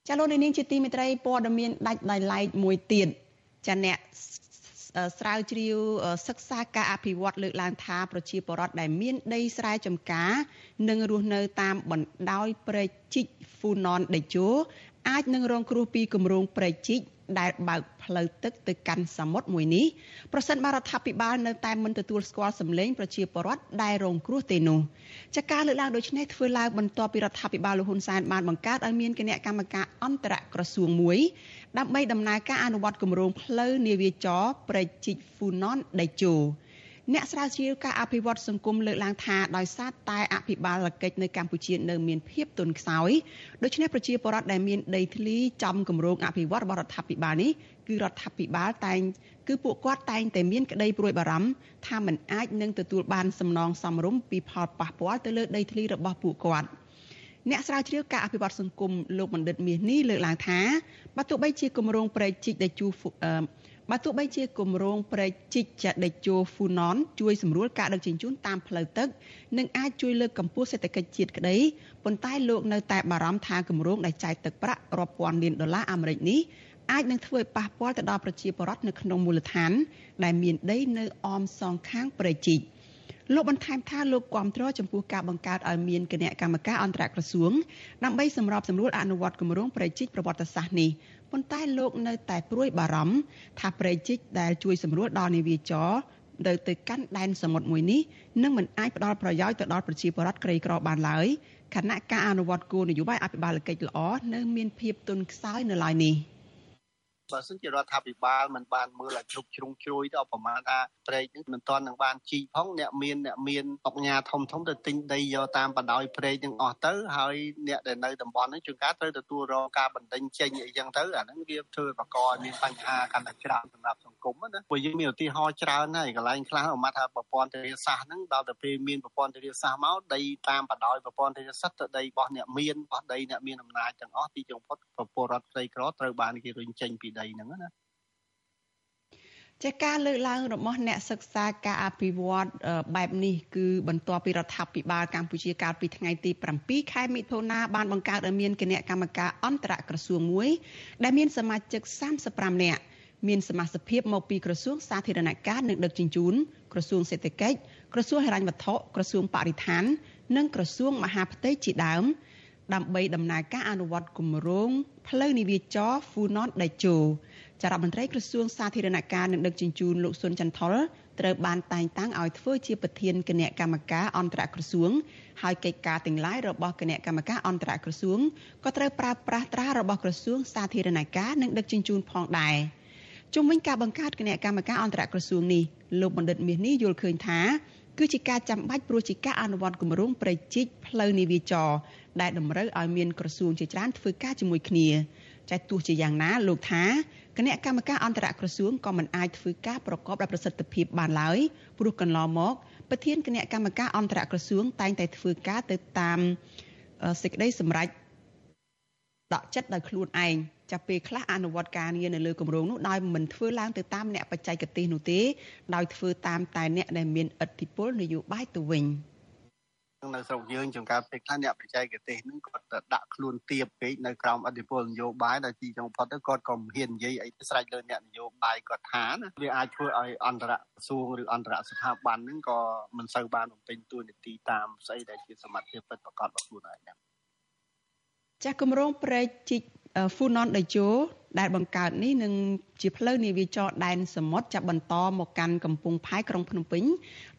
ចាលោកនាងជាទីមេត្រីព័ត៌មានដាច់ដោយឡែកមួយទៀតចាអ្នក ស្រាវជ្រាវសិក្សាការអភិវឌ្ឍលើកឡើងថាប្រជាពលរដ្ឋដែលមានដីស្រែចម្ការនិងរស់នៅតាមបណ្ដោយព្រែកជីកហ្វូណនដេជោអាចនឹងរងគ្រោះពីគម្រោងព្រែកជីក ដែលបើកផ្លូវទឹកទៅកាន់សមុទ្រមួយនេះប្រសិនបើរដ្ឋាភិបាលនៅតែមិនទទួលស្គាល់សម្លេងប្រជាពលរដ្ឋដែលរងគ្រោះទេនោះចាការលើកឡើងដូចនេះធ្វើឡើងបន្ទាប់ពីរដ្ឋាភិបាលលហ៊ុនសែនបានបង្កើតឲ្យមានគណៈកម្មការអន្តរក្រសួងមួយដើម្បីដំណើរការអនុវត្តគម្រោងផ្លូវនាវាចរព្រែកជីកហ្វូណនដេជោ អ្នកស្រាវជ្រាវការអភិវឌ្ឍសង្គមលើកឡើងថាដោយសារតែអភិបាលកិច្ចនៅកម្ពុជានៅមានភាពទន់ខ្សោយដូច្នេះប្រជាពលរដ្ឋដែលមានដីធ្លីចំគម្រោងអភិវឌ្ឍរបស់រដ្ឋាភិបាលនេះគឺរដ្ឋាភិបាលតែងគឺពួកគាត់តែងតែមានក្តីព្រួយបារម្ភថាมันអាចនឹងទទួលបានសំណងសមរម្យពីផលប៉ះពាល់ទៅលើដីធ្លីរបស់ពួកគាត់អ្នកស្រាវជ្រាវការអភិវឌ្ឍសង្គមលោកបណ្ឌិតមាសនេះលើកឡើងថាបើទោះបីជាគម្រោងប្រែកជីកដែលជួ បើទោះបីជាគម្រោងប្រែកជីកចាដេជោហ្វូណនជួយសម្រួលការដឹកជញ្ជូនតាមផ្លូវទឹកនិងអាចជួយលើកកម្ពស់សេដ្ឋកិច្ចជាតិក្តីប៉ុន្តែលោកនៅតែបារម្ភថាគម្រោងដែលចាយទឹកប្រាក់រាប់ពាន់លានដុល្លារអាមេរិកនេះអាចនឹងធ្វើឲ្យប៉ះពាល់ទៅដល់ប្រជាពលរដ្ឋនៅក្នុងមូលដ្ឋាន ដែលមានដីនៅអមសងខាងប្រជិក លោកបន្ថែមថាលោកគាំទ្រចំពោះការបង្កើតឲ្យមានគណៈកម្មការអន្តរក្រសួងដើម្បីសម្របសម្រួលអនុវត្តគម្រោងប្រជិកប្រវត្តិសាស្ត្រនេះប៉ុន្តែលោកនៅតែព្រួយបារម្ភថាប្រជិកដែលជួយសម្រួលដល់នាវាចរទៅទៅកាន់ដែនសមុទ្រមួយនេះនឹងមិនអាចផ្ដល់ប្រយោជន៍ទៅដល់ប្រជាពលរដ្ឋក្រីក្របានឡើយខណៈការអនុវត្តគោលនយោបាយអភិបាលកិច្ចល្អនៅមានភាពទន់ខ្សោយនៅឡើយនេះ។ បើសិនជារដ្ឋាភិបាលមិនបានមើលឲ្យគ្រប់ជ្រុងជ្រោយទៅប្រមាណថាព្រែកនេះមិនទាន់នឹងបានជីផងអ្នកមានអ្នកមានអុកញ៉ាធំធំទៅទិញដីយកតាមបណ្ដោយព្រែកនឹងអស់ទៅហើយអ្នកដែលនៅតំបន់នេះជួនកាលត្រូវទទួលរងការបណ្ដេញចេញអីចឹងទៅអាហ្នឹងវាធ្វើបកឲ្យមានបញ្ហាកាន់តែច្រើនសម្រាប់សង្គមណាព្រោះយើងមានឧទាហរណ៍ច្រើនហើយកន្លែងខ្លះអមថាប្រព័ន្ធធារាសាស្ត្រហ្នឹងដល់ទៅពេលមានប្រព័ន្ធធារាសាស្ត្រមកដីតាមបណ្ដោយប្រព័ន្ធធារាសាស្ត្រទៅដីរបស់អ្នកមានរបស់ដីអ្នកមានអំណាចទាំងអស់ទីចុងផុតប្រពលរដ្ឋក្រីក្រត្រូវបានគេរុញចេញពីដីហ្នឹងណាចាការលើកឡើងរបស់អ្នកសិក្សាការអភិវឌ្ឍបែបនេះគឺបន្ទាប់ពីរដ្ឋាភិបាលកម្ពុជាកាលពីថ្ងៃទី7ខែមិថុនាបានបង្កើតឲ្យមានគណៈកម្មការអន្តរក្រសួងមួយ ដែលមានសមាជិក35នាក់មានសមាជិកភាពមកពីក្រសួងសាធារណការនិងដឹកជញ្ជូនក្រសួងសេដ្ឋកិច្ចក្រសួងហិរញ្ញវត្ថុក្រសួងបរិស្ថាន និងក្រសួងមហាផ្ទៃជាដើម ដើម្បីដំណើរការអនុវត្តគម្រោងផ្លូវនាវាចរហ្វូណនដេជោចារដ្ឋមន្ត្រីក្រសួងសាធារណការនិងដឹកជញ្ជូនលោកស៊ុនចន្ទថុលត្រូវបានតែងតាំងឲ្យធ្វើជាប្រធានគណៈកម្មការអន្តរក្រសួងហើយកិច្ចការទាំងឡាយរបស់គណៈកម្មការអន្តរក្រសួងក៏ត្រូវប្រើប្រាស់ត្រារបស់ក្រសួងសាធារណការនិងដឹកជញ្ជូនផងដែរជុំវិញការបង្កើតគណៈកម្មការអន្តរក្រសួងនេះលោកបណ្ឌិតមាសនេះយល់ឃើញថា គឺជាការចាំបាច់ព្រោះជាការអនុវត្តគម្រោងប្រជិកផ្លូវនាវាចរដែលតម្រូវឲ្យមានក្រសួងជាច្រើនធ្វើការជាមួយគ្នាចាទោះជាយ៉ាងណាលោកថាគណៈកម្មការអន្តរក្រសួងក៏មិនអាចធ្វើការប្រកបដោយប្រសិទ្ធភាពបានឡើយព្រោះកន្លងមកប្រធានគណៈកម្មការអន្តរក្រសួងតែងតែធ្វើការទៅតាមសេចក្តីសម្រេចដកចិត្តដោយខ្លួនឯង ចាប់ពេលខ្លះអនុវត្តការងារនៅលើគម្រោងនោះដោយមិនធ្វើឡើងទៅតាមអ្នកបច្ចេកទេសនោះទេដោយធ្វើតាមតែអ្នកដែលមានឥទ្ធិពលនយោបាយទៅវិញ។នៅស្រុកយើងចំការពេលខ្លះអ្នកបច្ចេកទេសហ្នឹងគាត់ដាក់ខ្លួនទៀបពេកនៅក្រោមអធិពលនយោបាយដល់ទីចុងផុតទៅគាត់ក៏មិនហ៊ាននិយាយអីស្រេចលើអ្នកនយោបាយគាត់ថាណាវាអាចធ្វើឲ្យអន្តរក្រសួងឬអន្តរស្ថាប័នហ្នឹងក៏មិនសូវបានបំពេញតួនាទីតាមស្អីដែលជាសមត្ថភាពពិតប្រាកដរបស់ខ្លួនឯងហ្នឹងចាស់គម្រោងប្រែកជីក Funon Daejo ដែលបង្កើតនេះនឹងជាផ្លូវនាវាចរដែនសមុទ្រចាប់បន្តមកកាន់កំពង់ផែក្រុងភ្នំពេញ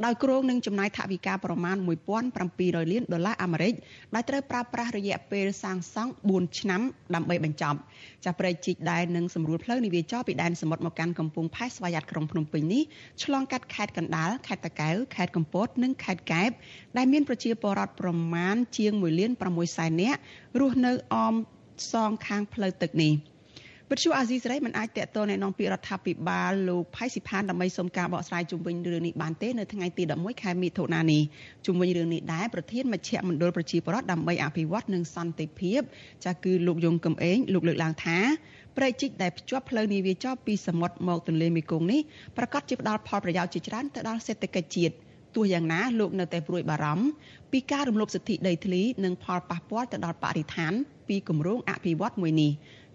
ដោយគ្រោងនឹងចំណាយថវិកាប្រមាណ1700លានដុល្លារអាមេរិកដែលត្រូវប្រើប្រាស់រយៈពេលសាងសង់4ឆ្នាំដើម្បីបញ្ចប់ចាប្រែកជីកដែលនឹងសម្រួលផ្លូវនាវាចរពីដែនសមុទ្រមកកាន់កំពង់ផែស្វយ័តក្រុងភ្នំពេញនេះឆ្លងកាត់ខេត្តកណ្ដាលខេត្តតាកែវខេត្តកំពតនិងខេត្តកែបដែលមានប្រជាពលរដ្ឋប្រមាណជាង1លាន6សែននាក់រស់នៅអម សងខាងផ្លូវទឹកនេះ។វិទ្យុអាស៊ីសេរីមិនអាចតាក់ទងណែនាំពីរដ្ឋាភិបាលលោកផៃស៊ីផានដើម្បីសុំការបកស្រាយជុំវិញរឿងនេះបានទេនៅថ្ងៃទី11ខែមិថុនានេះជុំវិញរឿងនេះដែរប្រធានមជ្ឈមណ្ឌលប្រជាពលរដ្ឋដើម្បីអភិវឌ្ឍនិងសន្តិភាពចាគឺលោកយងកំឯងលោកលើកឡើងថាប្រែកជីកដែលភ្ជាប់ផ្លូវនាវាចរពីសមុទ្រមកទន្លេមេគង្គនេះប្រកាសជាផ្ដល់ផលប្រយោជន៍ជាច្រើនទៅដល់សេដ្ឋកិច្ចជាតិទោះយ៉ាងណាលោកនៅតែព្រួយបារម្ភពីការរំលោភសិទ្ធិដីធ្លីនិងផលប៉ះពាល់ទៅដល់បរិស្ថាន ពីគម្រោងអភិវឌ្ឍមួយនេះ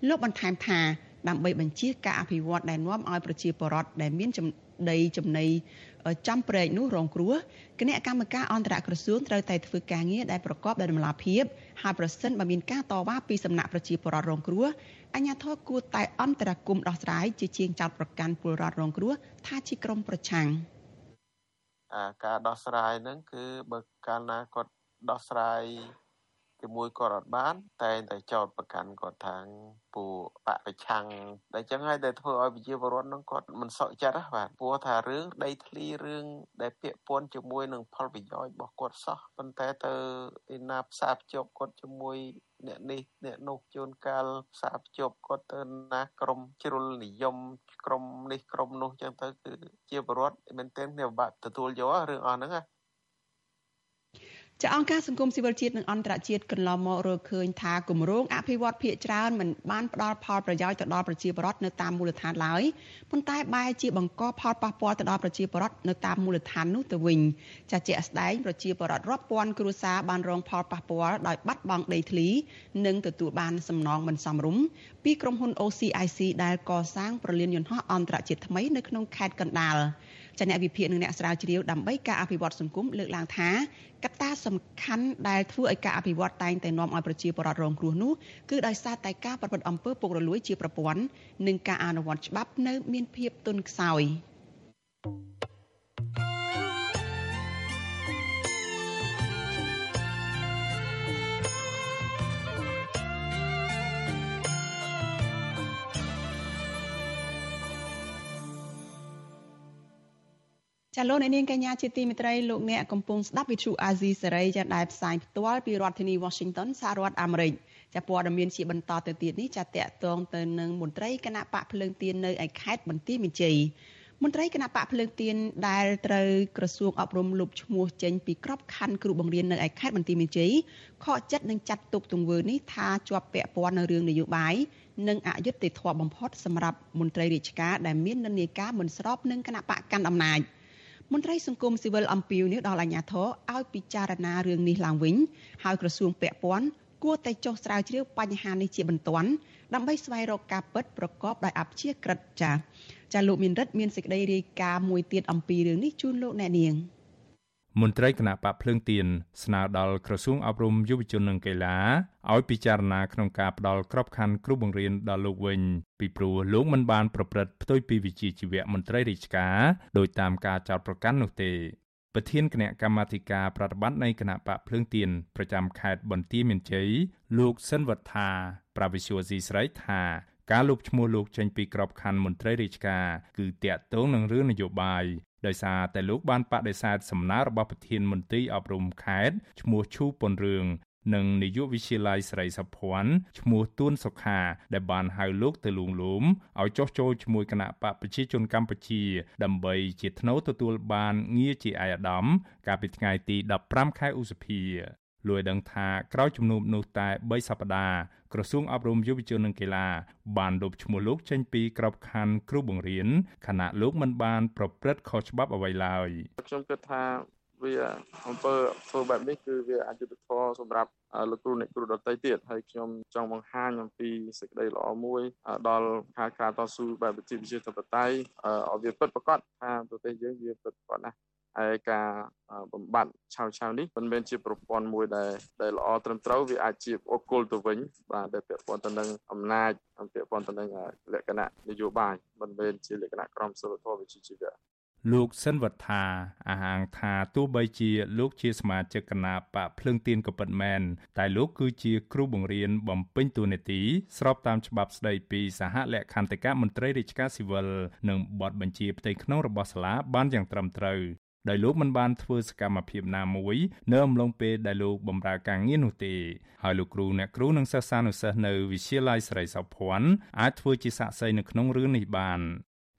លោកបន្ថែមថាដើម្បីបញ្ជាការអភិវឌ្ឍដែលនាំឲ្យប្រជាពលរដ្ឋដែលមានដីចំណីចំប្រែកនោះរងគ្រោះគណៈកម្មការអន្តរក្រសួងត្រូវតែធ្វើការងារដែលប្រកបដោយតម្លាភាពហើយប្រសិនបើមានការតវ៉ាពីសំណាក់ប្រជាពលរដ្ឋរងគ្រោះអាជ្ញាធរគួរតែអន្តរាគមន៍ដោះស្រាយជាជាងចោតប្រកាន់ពលរដ្ឋរងគ្រោះថាជាក្រុមប្រឆាំងអាការដោះស្រាយហ្នឹងគឺបើកាលណាគាត់ដោះស្រាយ ជាមួយគាត់អត់បាន តែតែចោតប្រកាន់គាត់ថាពួកបពប្រឆាំងតែចឹងហើយដែលធ្វើឲ្យប្រជាពលរដ្ឋនឹងគាត់មិនសក់ចិត្តបាទព្រោះថារឿងដីធ្លីរឿងដែលពាក់ព័ន្ធជាមួយនឹងផលប្រយោជន៍របស់គាត់សោះប៉ុន្តែទៅឯណាផ្សារភ្ជាប់គាត់ជាមួយអ្នកនេះអ្នកនោះជួនកាលផ្សារភ្ជាប់គាត់ទៅណាក្រមជ្រុលនិយមក្រមនេះក្រមនោះចឹងទៅគឺជាបរិវត្តមែនទែនគ្នាពិបាកទទួលយករឿងអស់ហ្នឹងណា ចាអង្គការសង្គមស៊ីវិលជាតិនិងអន្តរជាតិកន្លងមករកឃើញថាគម្រោងអភិវឌ្ឍភាគច្រើនមិនបានផ្ដល់ផលប្រយោជន៍ទៅដល់ប្រជាពលរដ្ឋនៅតាមមូលដ្ឋានឡើយប៉ុន្តែបែរជាបង្កផលប៉ះពាល់ទៅដល់ប្រជាពលរដ្ឋនៅតាមមូលដ្ឋាននោះទៅវិញចាជាក់ស្ដែងប្រជាពលរដ្ឋរាប់ពាន់គ្រួសារបានរងផលប៉ះពាល់ដោយបាត់បង់ដីធ្លី និងទទួលបានសំណងមិនសមរម្យពីក្រុមហ៊ុន OCIC ដែលកសាងប្រលានយន្តហោះអន្តរជាតិថ្មីនៅក្នុងខេត្តកណ្ដាល ចាអ្នកវិភាគនិងអ្នកស្រាវជ្រាវដើម្បីការអភិវឌ្ឍសង្គមលើកឡើងថាកត្តាសំខាន់ដែលធ្វើឲ្យការអភិវឌ្ឍតែងតែនាំឲ្យប្រជាពលរដ្ឋរងគ្រោះនោះគឺដោយសារតែការប្រព្រឹត្តអំពើពុករលួយជាប្រព័ន្ធនិងការអនុវត្តច្បាប់នៅមានភាពទន់ខ្សោយ។ ចាលោកអ្នកនាងកញ្ញាជាទីមេត្រីលោកអ្នកកំពុងស្ដាប់វិទ្យុអាស៊ីសេរីចាដែលផ្សាយផ្ទាល់ពីរដ្ឋធានី Washington សហរដ្ឋអាមេរិកចាព័ត៌មានជាបន្តទៅទៀតនេះចាតកតងទៅនឹងមន្ត្រីគណៈបកភ្លើងទៀននៅឯខេត្តបន្ទាយមានជ័យមន្ត្រីគណៈបកភ្លើងទៀនដែលត្រូវក្រសួងអប់រំលុបឈ្មោះចេញពីក្របខ័ណ្ឌគ្រូបង្រៀននៅឯខេត្តបន្ទាយមានជ័យខកចិត្តនឹងចាត់ទុកទង្វើនេះថាជាប់ពាក់ព័ន្ធនៅរឿងនយោបាយនិងអយុត្តិធម៌បំផុតសម្រាប់មន្ត្រីរាជការដែលមាននិន្នាការមិនស្របនឹងគណៈបកកាន់អំណាច។ មន្ត្រីសង្គមស៊ីវិលអំពីវនេះដល់អាជ្ញាធរឲ្យពិចារណារឿងនេះឡើងវិញហើយក្រសួងពាក់ព័ន្ធគួរតែចុះស្រាវជ្រាវបញ្ហានេះជាបន្ទាន់ដើម្បីស្វែងរកការពិតប្រកបដោយអព្យាក្រឹតចាចាលោកមានរិទ្ធមានសេចក្តីរាយការណ៍មួយទៀតអំពីរឿងនេះជូនលោកអ្នកនាង។ មន្ត្រីគណៈបកភ្លើងទៀនស្នើដល់ក្រសួងអប់រំយុវជននិងកីឡាឲ្យពិចារណាក្នុងការផ្ដល់ក្របខ័ណ្ឌគ្រូបង្រៀនដល់លោកវិញពីព្រោះលោកមិនបានប្រព្រឹត្តផ្ទុយពីវិជ្ជាជីវៈមន្ត្រីរាជការដោយតាមការចោទប្រកាន់នោះទេប្រធានគណៈកម្មាធិការប្រតិបត្តិនៃគណៈបកភ្លើងទៀនប្រចាំខេត្តបន្ទាយមានជ័យលោកសិនវត្ថាប្រាវិសុយស៊ីស្រីថាការលុបឈ្មោះលោកចេញពីក្របខ័ណ្ឌមន្ត្រីរាជការគឺតាក់ទងនឹងរឿងនយោបាយ ដោយសារតែលោកបានបដិសេធសំណើរបស់ប្រធានមន្ត្រីអប់រំខេត្តឈ្មោះឈូប៉ុនរឿងនិងនាយកវិទ្យាល័យស្រីសុភ័ណ្ឌឈ្មោះទួនសុខាដែលបានហៅលោកទៅលួងលោមឲ្យចុះចូលជាមួយគណៈបកប្រជាជនកម្ពុជា ដើម្បីជាថ្នូវទទួលបានងារជាអាយដាមកាលពីថ្ងៃទី15ខែឧសភា លួយដឹងថាក្រោយជំនុំនោះតែ3សប្តាហ៍ក្រសួងអប់រំយុវជននិងកីឡាបានលុបឈ្មោះលោកចេញពីក្របខ័ណ្ឌគ្រូបង្រៀនខណៈលោកមិនបានប្រព្រឹត្តខុសច្បាប់អ្វីឡើយខ្ញុំគិតថាវាអំពើធ្វើបែបនេះគឺវាអយុត្តិធម៌សម្រាប់លោកគ្រូអ្នកគ្រូដទៃទៀតហើយខ្ញុំចង់បង្ហាញអំពីសេចក្តីល្អមួយដល់ការការតស៊ូបែបវិទ្យាវិទ្យាធិបតេយ្យឲ្យវាពិតប្រាកដថាប្រទេសយើងវាពិតប្រាកដណាស់ ហើយការបំបត្តិឆាវឆាវនេះមិនមែនជាប្រព័ន្ធមួយដែលដែលល្អត្រឹមត្រូវវាអាចជាអគុលទៅវិញបាទដែលពាក់ព័ន្ធទៅនឹងអំណាចពាក់ព័ន្ធទៅនឹងលក្ខណៈនយោបាយមិនមែនជាលក្ខណៈក្រមសីលធម៌វិជ្ជាជីវៈលោកសិនវត្ថាអាហាងថាទោះបីជាលោកជាសមាជិកគណៈបកភ្លើងទៀនក៏ពិតមែនតែលោកគឺជាគ្រូបង្រៀនបំពេញតួនាទីស្របតាមច្បាប់ស្តីពីសហលក្ខន្តិកៈមន្ត្រីរាជការស៊ីវិលនិងបទបញ្ជាផ្ទៃក្នុងរបស់សាលាបានយ៉ាងត្រឹមត្រូវ ដោយលោកមិនបានធ្វើសកម្មភាពណាមួយនៅអំឡុងពេលដែលលោកបម្រើការងារនោះទេហើយលោកគ្រូអ្នកគ្រូនិងសិស្សានុសិស្សនៅវិទ្យាល័យស្រីសោភ័ណ្ឌអាចធ្វើជាសាក្សីនៅក្នុងរឿងនេះបាន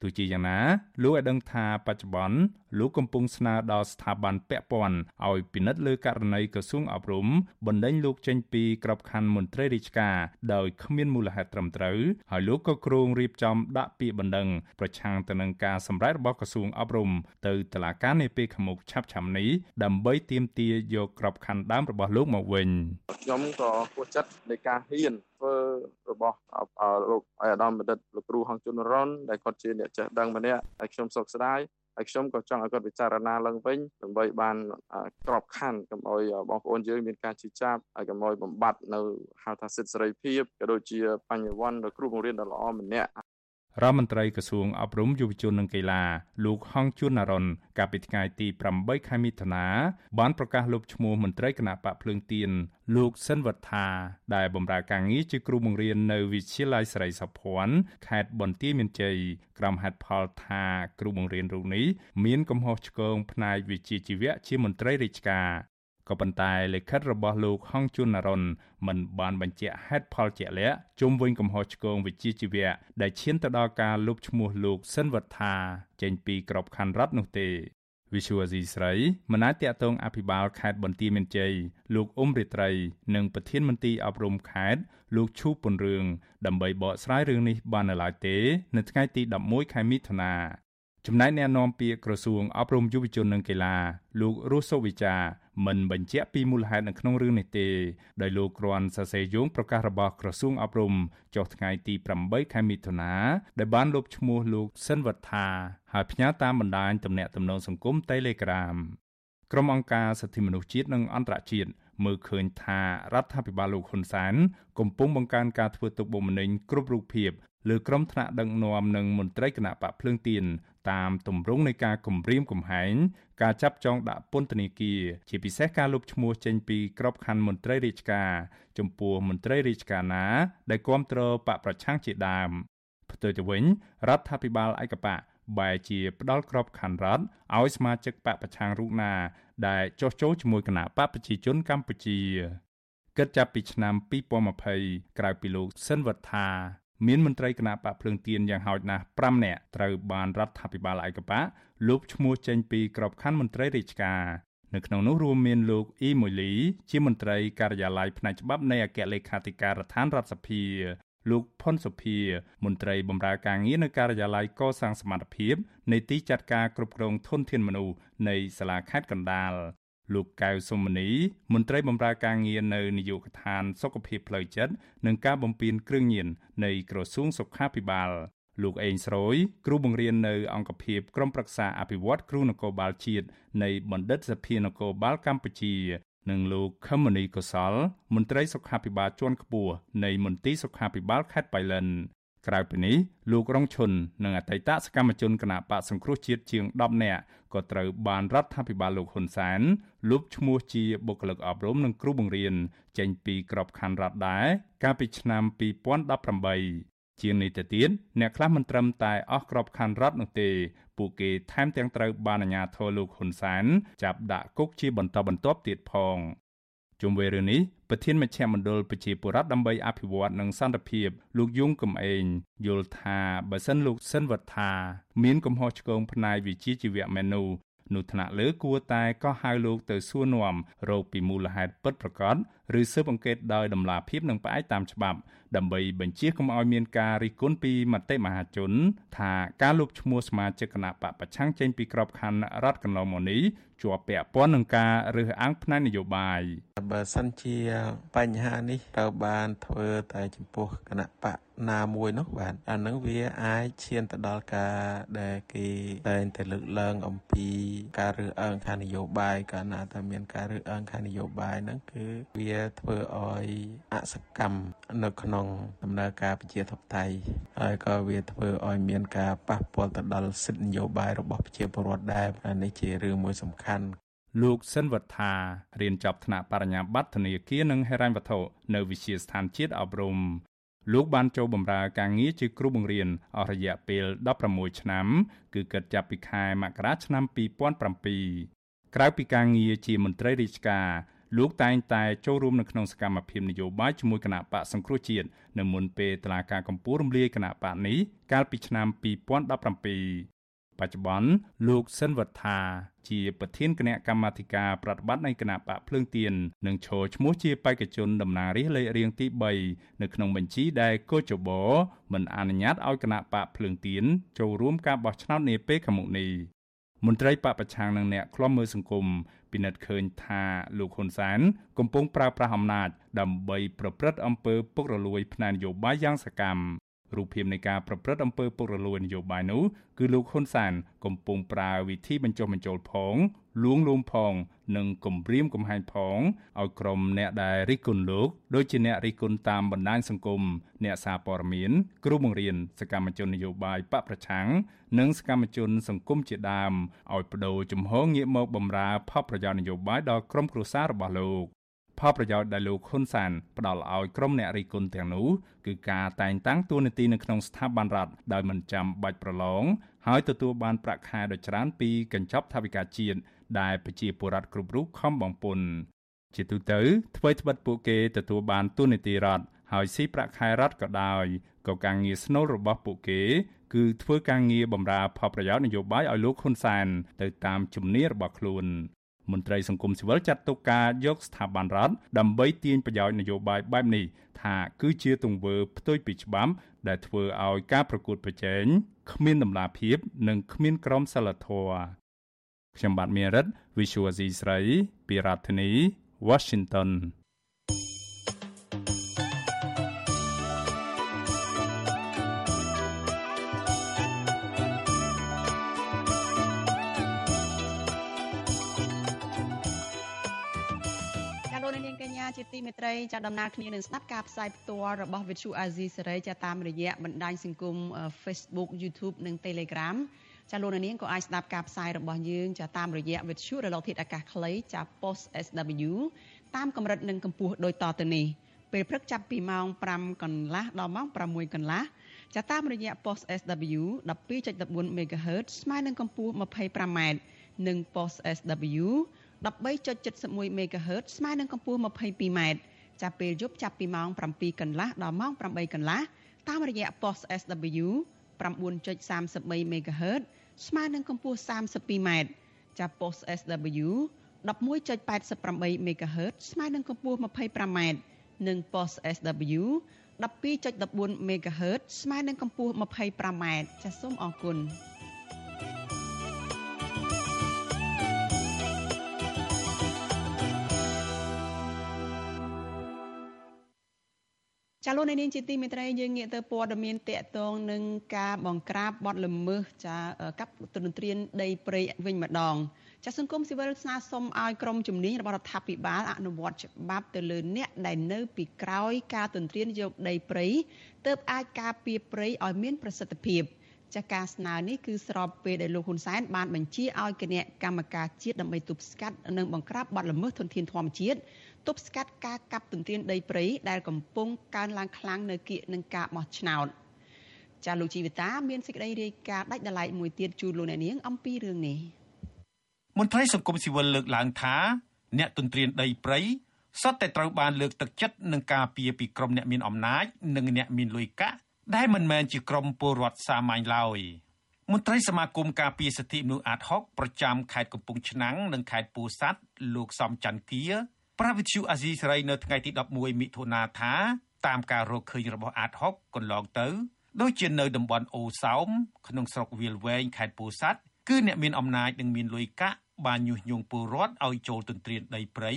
ទោះជាយ៉ាងណាលោកឲ្យដឹងថាបច្ចុប្បន្នលោកកំពុងស្នើដល់ស្ថាប័នពាក់ព័ន្ធឲ្យពិនិត្យលើករណីក្រសួងអប់រំបណ្ដេញលោកចេញពីក្របខ័ណ្ឌមន្ត្រីរាជការដោយគ្មានមូលហេតុត្រឹមត្រូវហើយលោកក៏គ្រោងរៀបចំដាក់ពាក្យបណ្ដឹងប្រឆាំងទៅនឹងការសម្រេចរបស់ក្រសួងអប់រំទៅតុលាការនាពេលខាងមុខឆាប់ៗនេះដើម្បីទាមទារយកក្របខ័ណ្ឌដើមរបស់លោកមកវិញខ្ញុំក៏គួរចិត្តនៃការហ៊ានធ្វើរបស់លោកអាដាមបណ្ឌិតលោកគ្រូហងជុនរ៉ុនដែលគាត់ជាអ្នកចេះដឹងម្នាក់ហើយខ្ញុំសោកស្ដាយហើយខ្ញុំក៏ចង់ឲ្យគាត់ពិចារណាឡើងវិញដើម្បីបានក្របខ័ណ្ឌកុំឲ្យបងប្អូនយើងមានការជិះចាប់ហើយកុំឲ្យបំបត្តិនៅហៅថាសិទ្ធិសេរីភាពក៏ដូចជាបញ្ញវន្តដល់គ្រូបង្រៀនដ៏ល្អម្នាក់ រដ្ឋមន្ត្រីក្រសួងអប់រំយុវជននិងកីឡាលោកហងជួននរនកាលពីថ្ងៃទី8ខែមិថុនាបានប្រកាសលុបឈ្មោះមន្ត្រីគណៈបកភ្លើងទៀនលោកសិនវត្ថាដែលបម្រើការងារជាគ្រូបង្រៀននៅវិទ្យាល័យស្រីសុភ័ណ្ឌខេត្តបន្ទាយមានជ័យក្រុមហេតុផលថាគ្រូបង្រៀនរូបនេះមានកំហុសឆ្គងផ្នែកវិជ្ជាជីវៈជាមន្ត្រីរាជការ ក៏ប៉ុន្តែលិខិតរបស់លោកហងជួននរុនមិនបានបញ្ជាក់ហេតុផលជាក់លាក់ជុំវិញកំហុសឆ្គងវិជ្ជាជីវៈដែលឈានទៅដល់ការលុបឈ្មោះលោកសិនវត្ថាចេញពីក្របខ័ណ្ឌរដ្ឋនោះទេវិសុវអាស៊ីស្រីមិនអាចតាក់ទងអភិបាលខេត្តបន្ទាយមានជ័យលោកអ៊ុំរិត្រី និងប្រធានមន្ទីរអប់រំខេត្តលោកឈូពុនរឿងដើម្បីបកស្រាយរឿងនេះបាននៅឡើយទេ នៅថ្ងៃទី11ខែមិថុនា ចំណែកអ្នកនាំពាក្យក្រសួងអប់រំយុវជននិងកីឡាលោករស់សុវិចាមិនបញ្ជាក់ពីមូលហេតុនៅក្នុងរឿងនេះទេដោយលោកគ្រាន់សរសេរយោងប្រកាសរបស់ក្រសួងអប់រំចុះថ្ងៃទី8ខែមិថុនាដែលបានលុបឈ្មោះលោកសិនវត្ថាហើយផ្ញើតាមបណ្ដាញទំនាក់ទំនងសង្គម Telegram ក្រុមអង្គការសិទ្ធិមនុស្សជាតិនិងអន្តរជាតិមើលឃើញថារដ្ឋាភិបាលលោកហ៊ុនសែនកំពុងបង្កើនការធ្វើទុកបុកម្នេញគ្រប់រូបភាពលើក្រុមថ្នាក់ដឹកនាំនិងមន្ត្រីគណៈបកភ្លើងទៀន តាមទម្រង់នៃការគំរាមកំហែងការចាប់ចងដាក់ពន្ធនាគារជាពិសេសការលុបឈ្មោះចេញពីក្របខ័ណ្ឌមន្ត្រីរាជការចំពោះមន្ត្រីរាជការណា ដែលគ្រប់គ្រងបកប្រឆាំងជាដើមផ្ទុយទៅវិញរដ្ឋាភិបាលឯកបកបែជាផ្ដាល់ក្របខ័ណ្ឌរដ្ឋឲ្យសមាជិកបកប្រឆាំងរូបណា ដែលចោះចូលជាមួយគណៈបកប្រជាជនកម្ពុជាគិតចាប់ពីឆ្នាំ2020ក្រៅពីលោកសិនវត្ថា មានមន្ត្រីគណៈបកភ្លើងទៀនយ៉ាងហោចណាស់5នាក់ត្រូវបានរដ្ឋាភិបាលឯកបកលុបឈ្មោះចេញពីក្របខ័ណ្ឌមន្ត្រីរាជការនៅក្នុងនោះរួមមានលោកអ៊ីម៉ូលីជាមន្ត្រីការិយាល័យផ្នែកច្បាប់នៃអគ្គលេខាធិការដ្ឋានរដ្ឋសភាលោកផុនសុភា មន្ត្រីបម្រើការងារនៅការិយាល័យកសាងសមត្ថភាពនៃទីចាត់ការគ្រប់គ្រងធនធានមនុស្សនៃសាលាខេត្តកណ្ដាល លោកកៅសុមនីមន្ត្រីបម្រើការងារនៅនាយកដ្ឋានសុខភាពផ្លូវចិត្តនិងការបំពេញគ្រឿងញៀននៃក្រសួងសុខាភិបាលលោកអេងស្រួយគ្រូបង្រៀននៅអង្គភាពក្រមប្រឹក្សាអភិវឌ្ឍគ្រូនគរបាលជាតិនៃបណ្ឌិតសភានគរបាលកម្ពុជានិងលោកខមនីកុសលមន្ត្រីសុខាភិបាលជាន់ខ្ពស់នៃមន្ទីរសុខាភិបាលខេត្តបៃលិន ក្រៅពីនេះលោករងឈុននិងអតីតសកម្មជនគណៈបកសង្គ្រោះជាតិជាង10នាក់ក៏ត្រូវបានរដ្ឋាភិបាលលោកហ៊ុនសែនលុបឈ្មោះជាបុគ្គលិកអប់រំនិងគ្រូបង្រៀនចេញពីក្របខ័ណ្ឌរដ្ឋដែរកាលពីឆ្នាំ2018ជាងនេះទៅទៀតអ្នកខ្លះមិនត្រឹមតែអស់ក្របខ័ណ្ឌរដ្ឋនោះទេ ពួកគេថែមទាំងត្រូវបានអាជ្ញាធរលោកហ៊ុនសែនចាប់ដាក់គុកជាបន្តបន្ទាប់ទៀតផង ជុំវិញរឿងនេះប្រធានមជ្ឈមណ្ឌលប្រជាពលរដ្ឋដើម្បីអភិវឌ្ឍនិងសន្តិភាពលោកយងកំឯងយល់ថាបើសិនលោកសិនវត្ថាមានកំហុសឆ្គងផ្នែកវិជ្ជាជីវៈមែននោះនោះថ្នាក់លើគួរតែក៏ហៅលោកទៅសួរនាំរោគពីមូលហេតុពិតប្រាកដ ឬស៊ើបអង្កេតដោយដំណាភាពនិងផ្អែកតាមច្បាប់ដើម្បីបញ្ជាកុំឲ្យមានការរិះគន់ពីមតិមហាជន ថាការលុបឈ្មោះសមាជិកគណៈបកប្រឆាំងចេញពីក្របខ័ណ្ឌរដ្ឋកន្លងមកនេះជាប់ពាក់ព័ន្ធនឹងការរើសអើងផ្នែកនយោបាយបបើសិនជាបញ្ហានេះត្រូវបានធ្វើតែចំពោះគណៈបកណាមួយនោះបាទអានឹងវាអាចឈានទៅដល់ការដែលគេតែងតែលើកឡើងអំពីការរើសអើងខាងនយោបាយកាលណាតែមានការរើសអើងខាងនយោបាយហ្នឹងគឺវាធ្វើឲ្យអសកម្មនៅក្នុងដំណើរការប្រជាធិបតេយ្យហើយក៏វាធ្វើឲ្យមានការប៉ះពាល់ទៅដល់សិទ្ធិនយោបាយរបស់ប្រជាពលរដ្ឋដែរនេះជារឿងមួយសំខាន់លោកសិនវត្ថារៀនចប់ថ្នាក់បរិញ្ញាបត្រធនាគារនិងហិរញ្ញវត្ថុនៅវិទ្យាស្ថានជាតិអប់រំលោកបានចូលបម្រើការងារជាគ្រូបង្រៀនអស់រយៈពេល16ឆ្នាំ គឺគិតចាប់ពីខែមករាឆ្នាំ2007ក្រៅពីការងារជាមន្ត្រីរាជការ លោកតែងតែចូលរួមនៅក្នុងសកម្មភាពនយោបាយជាមួយគណៈបកសង្គ្រោះជាតិនៅមុនពេលតឡាការកម្ពុជារំលាយគណៈបកនេះកាលពីឆ្នាំ2017បច្ចុប្បន្នលោកសិនវត្ថាជាប្រធានគណៈកម្មាធិការប្រតិបត្តិនៃគណៈបកភ្លើងទៀននិងឈរឈ្មោះជាបេក្ខជនតំណាងរាស្ត្រលេខរៀងទី3នៅក្នុងបញ្ជីដែលកោចបោមិនអនុញ្ញាតឲ្យគណៈបកភ្លើងទៀនចូលរួមការបោះឆ្នោតនាពេលខាងមុខនេះ មន្ត្រីបពប្រឆាំងនិងអ្នកខ្លំមើលសង្គមពិនិត្យឃើញថាលោកហ៊ុនសែនកំពុងប្រើប្រាស់អំណាចដើម្បីប្រព្រឹត្តអំពើពុករលួយផ្នែកនយោបាយយ៉ាងសកម្មរូបភាពនៃការប្រព្រឹត្តអំពើពុករលួយនយោបាយនោះគឺលោកហ៊ុនសានកំពុងប្រើវិធីបញ្ចុះបញ្ចូលផងលួងលោមផង និងគំរាមកំហែងផងឲ្យក្រុមអ្នកដែលរិះគន់លោកដូចជាអ្នករិះគន់តាមបណ្ដាញសង្គមអ្នកសារព័ត៌មានគ្រូបង្រៀនសកម្មជននយោបាយបកប្រឆាំងនិងសកម្មជនសង្គមជាដើមឲ្យបដូរជំហរងាកមកបម្រើផលប្រយោជន៍នយោបាយដល់ក្រុមគ្រួសាររបស់លោកផលប្រយោជន៍ដែលលោកហ៊ុនសានផ្ដល់ឲ្យក្រុមអ្នករិះគន់ទាំងនោះគឺការតែងតាំងតួនាទីនៅក្នុងស្ថាប័នរដ្ឋដោយមិនចាំបាច់ប្រឡងហើយទទួលបានប្រាក់ខែដ៏ច្រើនពីកញ្ចប់ថវិកាជាតិ ដែលប្រជាពលរដ្ឋគ្រប់រូបខំបង់ពន្ធជាទូទៅអ្វីត្បិតពួកគេទទួលបានតួនាទីរដ្ឋហើយស៊ីប្រាក់ខែរដ្ឋក៏ដោយក៏ការងារស្នូលរបស់ពួកគេ គឺធ្វើការងារបម្រើផលប្រយោជន៍នយោបាយឲ្យលោកហ៊ុនសែនទៅតាមជំនឿរបស់ខ្លួនមន្ត្រីសង្គមស៊ីវិលចាត់ទុកការយកស្ថាប័នរដ្ឋដើម្បីទាញប្រយោជន៍នយោបាយបែបនេះថាគឺជាទង្វើផ្ទុយពីច្បាប់ដែលធ្វើឲ្យការប្រកួតប្រជែងគ្មានតម្លាភាព និងគ្មានក្រមសីលធម៌ ខ្ញុំបាទមេរិត Visual C ស្រីពីរដ្ឋធានី Washington ជាទីមេត្រីចាដំណើរគ្នានឹងស្ដាប់ការផ្សាយផ្ទាល់របស់ Vithu Azizi សេរីចាតាមរយៈបណ្ដាញសង្គម Facebook YouTube និង Telegram ចាលោកនាងក៏អាចស្ដាប់ការផ្សាយរបស់យើងចាតាមរយៈ Vithu រលកធាតុអាកាសខ្លីចា Post SW តាមកម្រិតនិងកម្ពស់ដូចតទៅនេះពេលព្រឹកចាប់ពីម៉ោង5កន្លះដល់ម៉ោង6កន្លះចាតាមរយៈ Post SW 12.14 MHz ស្មើនឹងកម្ពស់ 25m និង Post SW 13.71 MHz ស្មើនឹងកម្ពស់ 22m ចាប់ពេលយប់ចាប់ពីម៉ោង7កន្លះដល់ម៉ោង8កន្លះតាមរយៈ post SW 9.33 MHz ស្មើនឹងកម្ពស់ 32m ចាប់ post SW 11.88 MHz ស្មើនឹងកម្ពស់ 25m និង post SW 12.14 MHz ស្មើនឹងកម្ពស់ 25m ចាសសូមអរគុណ ចាលោកនាងជាទីមេត្រីយើងងាកទៅព័ត៌មានតកតងនឹងការបង្ក្រាបបទល្មើសចាកັບទន្ទ្រានដីព្រៃវិញម្ដងចាសង្គមស៊ីវិលស្នើសុំឲ្យក្រមជំនាញរបស់រដ្ឋាភិបាលអនុវត្តច្បាប់ទៅលើអ្នកដែលនៅពីក្រោយការទន្ទ្រានយកដីព្រៃទើបអាចការពារព្រៃឲ្យមានប្រសិទ្ធភាពចាការស្នើនេះគឺស្របពេលដែលលោកហ៊ុនសែនបានបញ្ជាឲ្យគណៈកម្មការជាតិដើម្បីទប់ស្កាត់និងបង្ក្រាបបទល្មើសធនធានធម្មជាតិ ទប់ស្កាត់ការកាប់ទន្ទ្រានដីព្រៃដែលកំពុងកើនឡើងខ្លាំងនៅគៀកនឹងការបោះឆ្នោតចាលោកជីវិតាមានសេចក្តីរាយការណ៍ដាច់ដライមួយទៀតជូនលោកអ្នកនាងអំពីរឿងនេះមន្ត្រីសង្គមស៊ីវិលលើកឡើងថាអ្នកទន្ទ្រានដីព្រៃសុទ្ធតែត្រូវបានលើកទឹកចិត្តនឹងការពារពីក្រុមអ្នកមានអំណាចនិងអ្នកមានលុយកាក់ដែលមិនមែនជាក្រុមពលរដ្ឋសាមញ្ញឡើយមន្ត្រីសមាគមការពារសិទ្ធិមនុស្សអាត6ប្រចាំខេត្តកំពង់ឆ្នាំងនិងខេត្តពោធិ៍សាត់លោកសំច័ន្ទគា ប្រាវិទ្យុអាស៊ីសេរីនៅថ្ងៃទី11មិថុនាថាតាមការរកឃើញរបស់អាត6កន្លងទៅដូចជានៅតំបន់អូសោមក្នុងស្រុកវាលវែងខេត្តពោធិ៍សាត់គឺអ្នកមានអំណាចនិងមានលុយកាក់បានញុះញង់ពលរដ្ឋឲ្យចូលទន្ទ្រានដីព្រៃ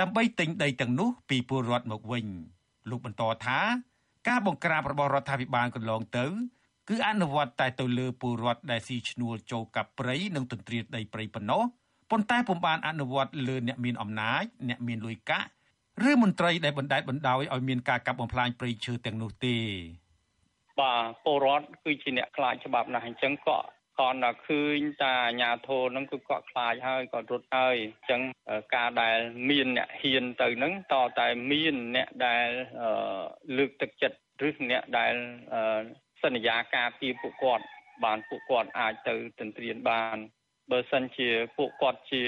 ដើម្បីទិញដីទាំងនោះពីពលរដ្ឋមកវិញលោកបន្តថាការបង្ក្រាបរបស់រដ្ឋាភិបាលកន្លងទៅ គឺអនុវត្តតែទៅលើពលរដ្ឋដែលស៊ីឈ្នួលចូលកាប់ព្រៃនិងទន្ទ្រានដីព្រៃប៉ុណ្ណោះ ប៉ុន្តែពុំបានអនុវត្តលើអ្នកមានអំណាចអ្នកមានលុយកាក់ឬមន្ត្រីដែលបណ្តែតបណ្តោយឲ្យមានការកាប់បំផ្លាញព្រៃឈើទាំងនោះទេបាទពលរដ្ឋគឺជាអ្នកខ្លាចច្បាប់ណាស់អញ្ចឹងក៏គាត់តែឃើញតាអាញាធរហ្នឹងគឺគាត់ខ្លាចហើយគាត់រត់ហើយអញ្ចឹងការដែលមានអ្នកហ៊ានទៅហ្នឹងតតែមានអ្នកដែលលើកទឹកចិត្តឬអ្នកដែលសន្យាការពារពួកគាត់បានពួកគាត់អាចទៅទន្ទ្រានបាន បើសិនជាពួកគាត់ជា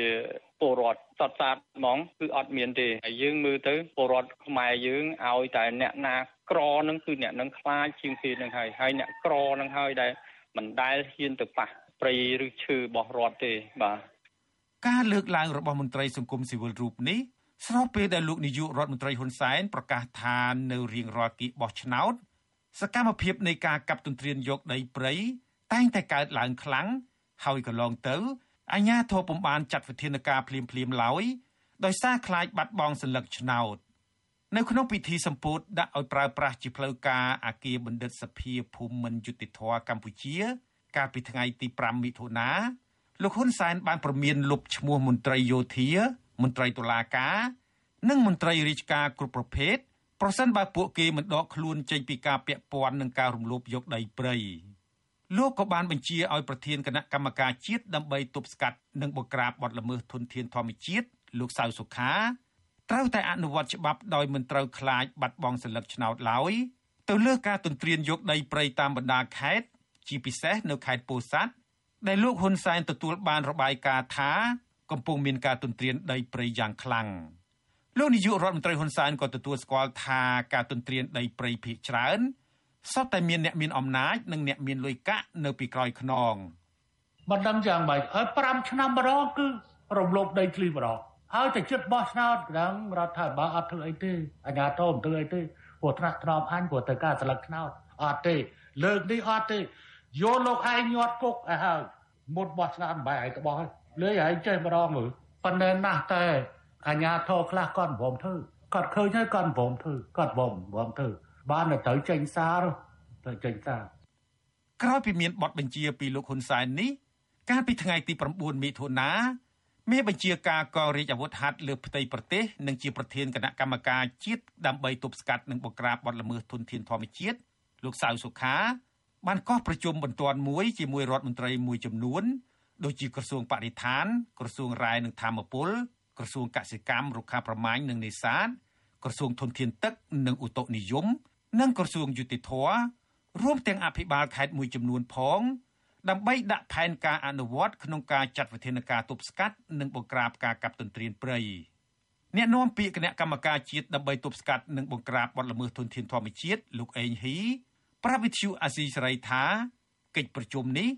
ពលរដ្ឋសតសាតហ្មងគឺអត់មានទេហើយយើងមើលទៅពលរដ្ឋខ្មែរយើងឲ្យតែអ្នកណាក្រនឹងគឺអ្នកនឹងខ្លាចជាងគេនឹងហើយហើយអ្នកក្រនឹងហើយដែលមិនដែលហ៊ានទៅប៉ះព្រៃឬឈើរបស់រដ្ឋទេបាទការលើកឡើងរបស់មន្ត្រីសង្គមស៊ីវិលរូបនេះស្របពេលដែលលោកនាយករដ្ឋមន្ត្រីហ៊ុនសែនប្រកាសថានៅរៀងរាល់ទីបោះឆ្នោតសកម្មភាពនៃការកាប់ទន្ទ្រានយកដីព្រៃតែងតែកើតឡើងខ្លាំង ហើយកន្លងទៅអាជ្ញាធរពុំបានចាត់វិធានការភ្លាមភ្លាមឡើយដោយសារខ្លាចបាត់បង់សัญลักษณ์ឆ្នោតនៅក្នុងពិធីសម្ពោធដាក់ឲ្យប្រើប្រាស់ជាផ្លូវការអាគារបណ្ឌិតសភាភូមិន្ទយុតិធធកម្ពុជា កាលពីថ្ងៃទី5មិថុនាលោកហ៊ុនសែនបានប្រមានលុបឈ្មោះមន្ត្រីយោធា មន្ត្រីតុលាការនិងមន្ត្រីរាជការគ្រប់ប្រភេទប្រសិនបើពួកគេមិនដកខ្លួនចេញពីការពាក់ព័ន្ធនឹងការរំលោភយកដីព្រៃ លោកក៏បានបញ្ជាឲ្យប្រធានគណៈកម្មការជាតិដើម្បីទប់ស្កាត់និងបង្ក្រាបបទល្មើសធនធានធម្មជាតិលោកសៅសុខាត្រូវតែអនុវត្តច្បាប់ដោយមិនត្រូវខ្លាចបាត់បង់សិលឹកឆ្នោតឡើយទៅលើការទន្ទ្រានយកដីព្រៃតាមបណ្ដាខេត្តជាពិសេសនៅខេត្តពោធិ៍សាត់ដែលលោកហ៊ុនសែនទទួលបានរបាយការណ៍ថាកំពុងមានការទន្ទ្រានដីព្រៃយ៉ាងខ្លាំងលោកនាយករដ្ឋមន្ត្រីហ៊ុនសែនក៏ទទួលស្គាល់ថាការទន្ទ្រានដីព្រៃភាគច្រើន សុទ្ធតែមានអ្នកមានអំណាចនិងអ្នកមានលុយកាក់នៅពីក្រោយខ្នងមិនដឹងយ៉ាងម៉េចហើយ5ឆ្នាំម្ដងគឺរំលោភដីធ្លីម្ដងហើយតែចិត្តបោះឆ្នោតដល់រដ្ឋាភិបាលអត់ធ្វើអីទេអាជ្ញាធរមិនធ្វើអីទេព្រោះថ្នាក់ថ្នមអញព្រោះទៅការស្លឹកឆ្នោតអត់ទេលើកនេះអត់ទេយកលោកឯងញាត់គុកឲ្យហើយមុតបោះឆ្នោតបែរឯងទៅបោះលើឯងចេះម្ដងមើលប៉ុន្តែណាស់តែអាញាធរខ្លះគាត់ព្រមធ្វើគាត់ឃើញហើយគាត់ព្រមធ្វើគាត់ព្រមព្រមធ្វើ បានទៅត្រូវចេញសារទៅចេញសារក្រោយពីមានបទបញ្ជាពីលោកហ៊ុនសែននេះកាលពីថ្ងៃទី9មិថុនាមេបញ្ជាការកងរាជអាវុធហត្ថលើផ្ទៃប្រទេសនិងជាប្រធានគណៈកម្មការជាតិដើម្បីទប់ស្កាត់និងបង្ក្រាបបទល្មើសធនធានធម្មជាតិលោកសៅសុខាបានកោះប្រជុំបន្ទាន់មួយជាមួយរដ្ឋមន្ត្រីមួយចំនួនដូចជាក្រសួងបរិស្ថាន ក្រសួងរាយនិងធម្មពលក្រសួងកសិកម្មរុក្ខាប្រមាញ់និងនេសាទក្រសួងធនធានទឹកនិងឧតុនិយម និងក្រសួងយុតិធធរួមទាំងអភិបាលខេត្តមួយចំនួនផង ដើម្បីដាក់ផែនការអនុវត្តក្នុងការចាត់វិធានការទប់ស្កាត់និងបង្ក្រាបការកាប់ទន្ទ្រានព្រៃអ្នកនាំពាក្យគណៈកម្មការជាតិដើម្បីទប់ស្កាត់និងបង្ក្រាបបទល្មើសធនធានធម្មជាតិលោកអេងហ៊ីប្រាប់វិទ្យុអាស៊ីសេរីថាកិច្ចប្រជុំនេះ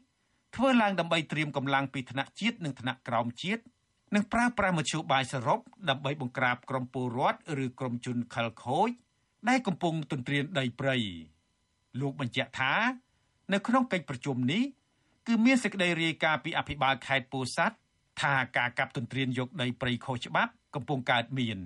ធ្វើឡើងដើម្បីត្រៀមកម្លាំងពីថ្នាក់ជាតិនិងថ្នាក់ក្រោមជាតិនិងប្រើប្រាស់មធ្យោបាយសរុបដើម្បីបង្ក្រាបក្រុមពលរដ្ឋឬក្រុមជនខិលខូច ដែលកំពុងទន្ទ្រានដីព្រៃលោកបញ្ជាក់ថា នៅក្នុងកិច្ចប្រជុំនេះគឺមានសេចក្តីរាយការណ៍ពីអភិបាលខេត្តពោធិ៍សាត់ថាការកាប់ទន្ទ្រានយកដីព្រៃខុសច្បាប់កំពុងកើតមាន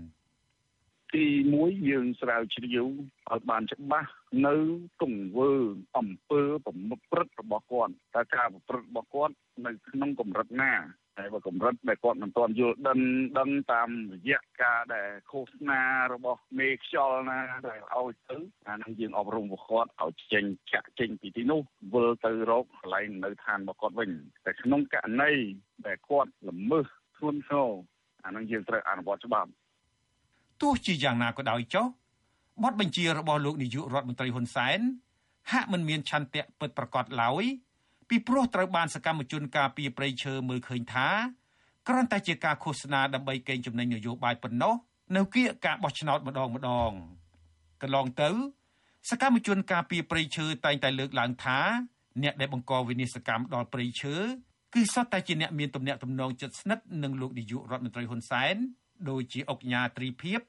ទី1យើងស្រាវជ្រាវឲ្យបានច្បាស់នៅទង្វើអំពើប្រព្រឹត្តរបស់គាត់តើការប្រព្រឹត្តរបស់គាត់នៅក្នុងកម្រិតណា តែបើកម្រិតដែលគាត់មិនទាន់យល់ដឹងដឹងតាមរយៈការដែលឃោសនារបស់មេខ្យល់ណាដែលឲ្យទៅអានឹងយើងអប់រំពួកគាត់ឲ្យចេញចាក់ចេញពីទីនោះវិលទៅរកកន្លែងនៅឋានរបស់គាត់វិញតែក្នុងករណីដែលគាត់ល្មើសធ្ងន់ធ្ងរអានឹងយើងត្រូវអនុវត្តច្បាប់ទោះជាយ៉ាងណាក៏ដោយចុះបទបញ្ជារបស់លោកនាយករដ្ឋមន្ត្រីហ៊ុនសែនហាក់មិនមានឆន្ទៈពិតប្រាកដឡើយ ពីព្រោះត្រូវបានសកម្មជនការពីប្រៃឈើមើលឃើញថាគ្រាន់តែជាការឃោសនាដើម្បីកេងចំណេញនយោបាយប៉ុណ្ណោះនៅគៀកការបោះឆ្នោតម្ដងម្ដងកន្លងទៅ សកម្មជនការពីប្រៃឈើតែងតែលើកឡើងថាអ្នកដែលបង្កវិនិស្សកម្មដល់ប្រៃឈើគឺសុទ្ធតែជាអ្នកមានទំនាក់ទំនងជិតស្និទ្ធនឹងលោកនាយករដ្ឋមន្ត្រីហ៊ុនសែនដូចជាអុកញ៉ាត្រីភិប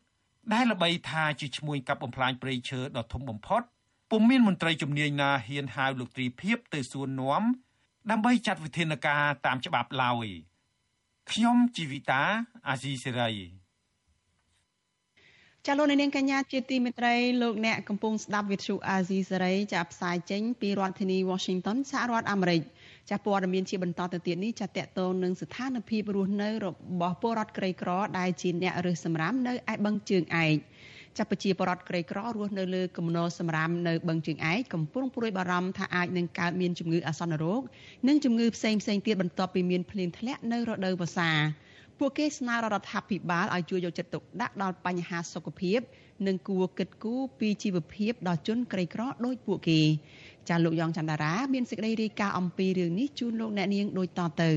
ដែលល្បីថាជាឈ្មោះកាប់បំផ្លាញព្រៃឈើដ៏ធំបំផុត ពុំមានមន្ត្រីជំនាញណាហ៊ានហៅលោកត្រីភិបទៅសួរនាំដើម្បីចាត់វិធានការតាមច្បាប់ឡើយខ្ញុំជីវិតាអាស៊ីសេរីចាលោកនាងកញ្ញាជាទីមេត្រីលោកអ្នកកំពុងស្ដាប់វិទ្យុអាស៊ីសេរីចាប់ផ្សាយចេញពីរដ្ឋធានី Washington សហរដ្ឋអាមេរិកចាព័ត៌មានជាបន្តទៅទៀតនេះចាតកតងនឹងស្ថានភាពរស់នៅរបស់ពលរដ្ឋក្រីក្រដែលជាអ្នករើសសម្រាមនៅឯបឹងជើងឯក ចាប់ប្រជាពលរដ្ឋក្រីក្ររស់នៅលើគំនរសម្រាមនៅបឹងជើងឯកកំពុងព្រួយបារម្ភថាអាចនឹងកើតមានជំងឺអាសន្នរោគនិងជំងឺផ្សេងផ្សេងទៀតបន្ទាប់ពីមានភ្លៀងធ្លាក់នៅរដូវវស្សាពួកគេស្នើរដ្ឋាភិបាលឲ្យជួយយកចិត្តទុកដាក់ដល់បញ្ហាសុខភាព និងគួរគិតគូរពីជីវភាពដល់ជនក្រីក្រដូចពួកគេចាលោកយ៉ងច័ន្ទរាមានសេចក្តីរាយការណ៍អំពីរឿងនេះជូនលោកអ្នកនាងដូចតទៅ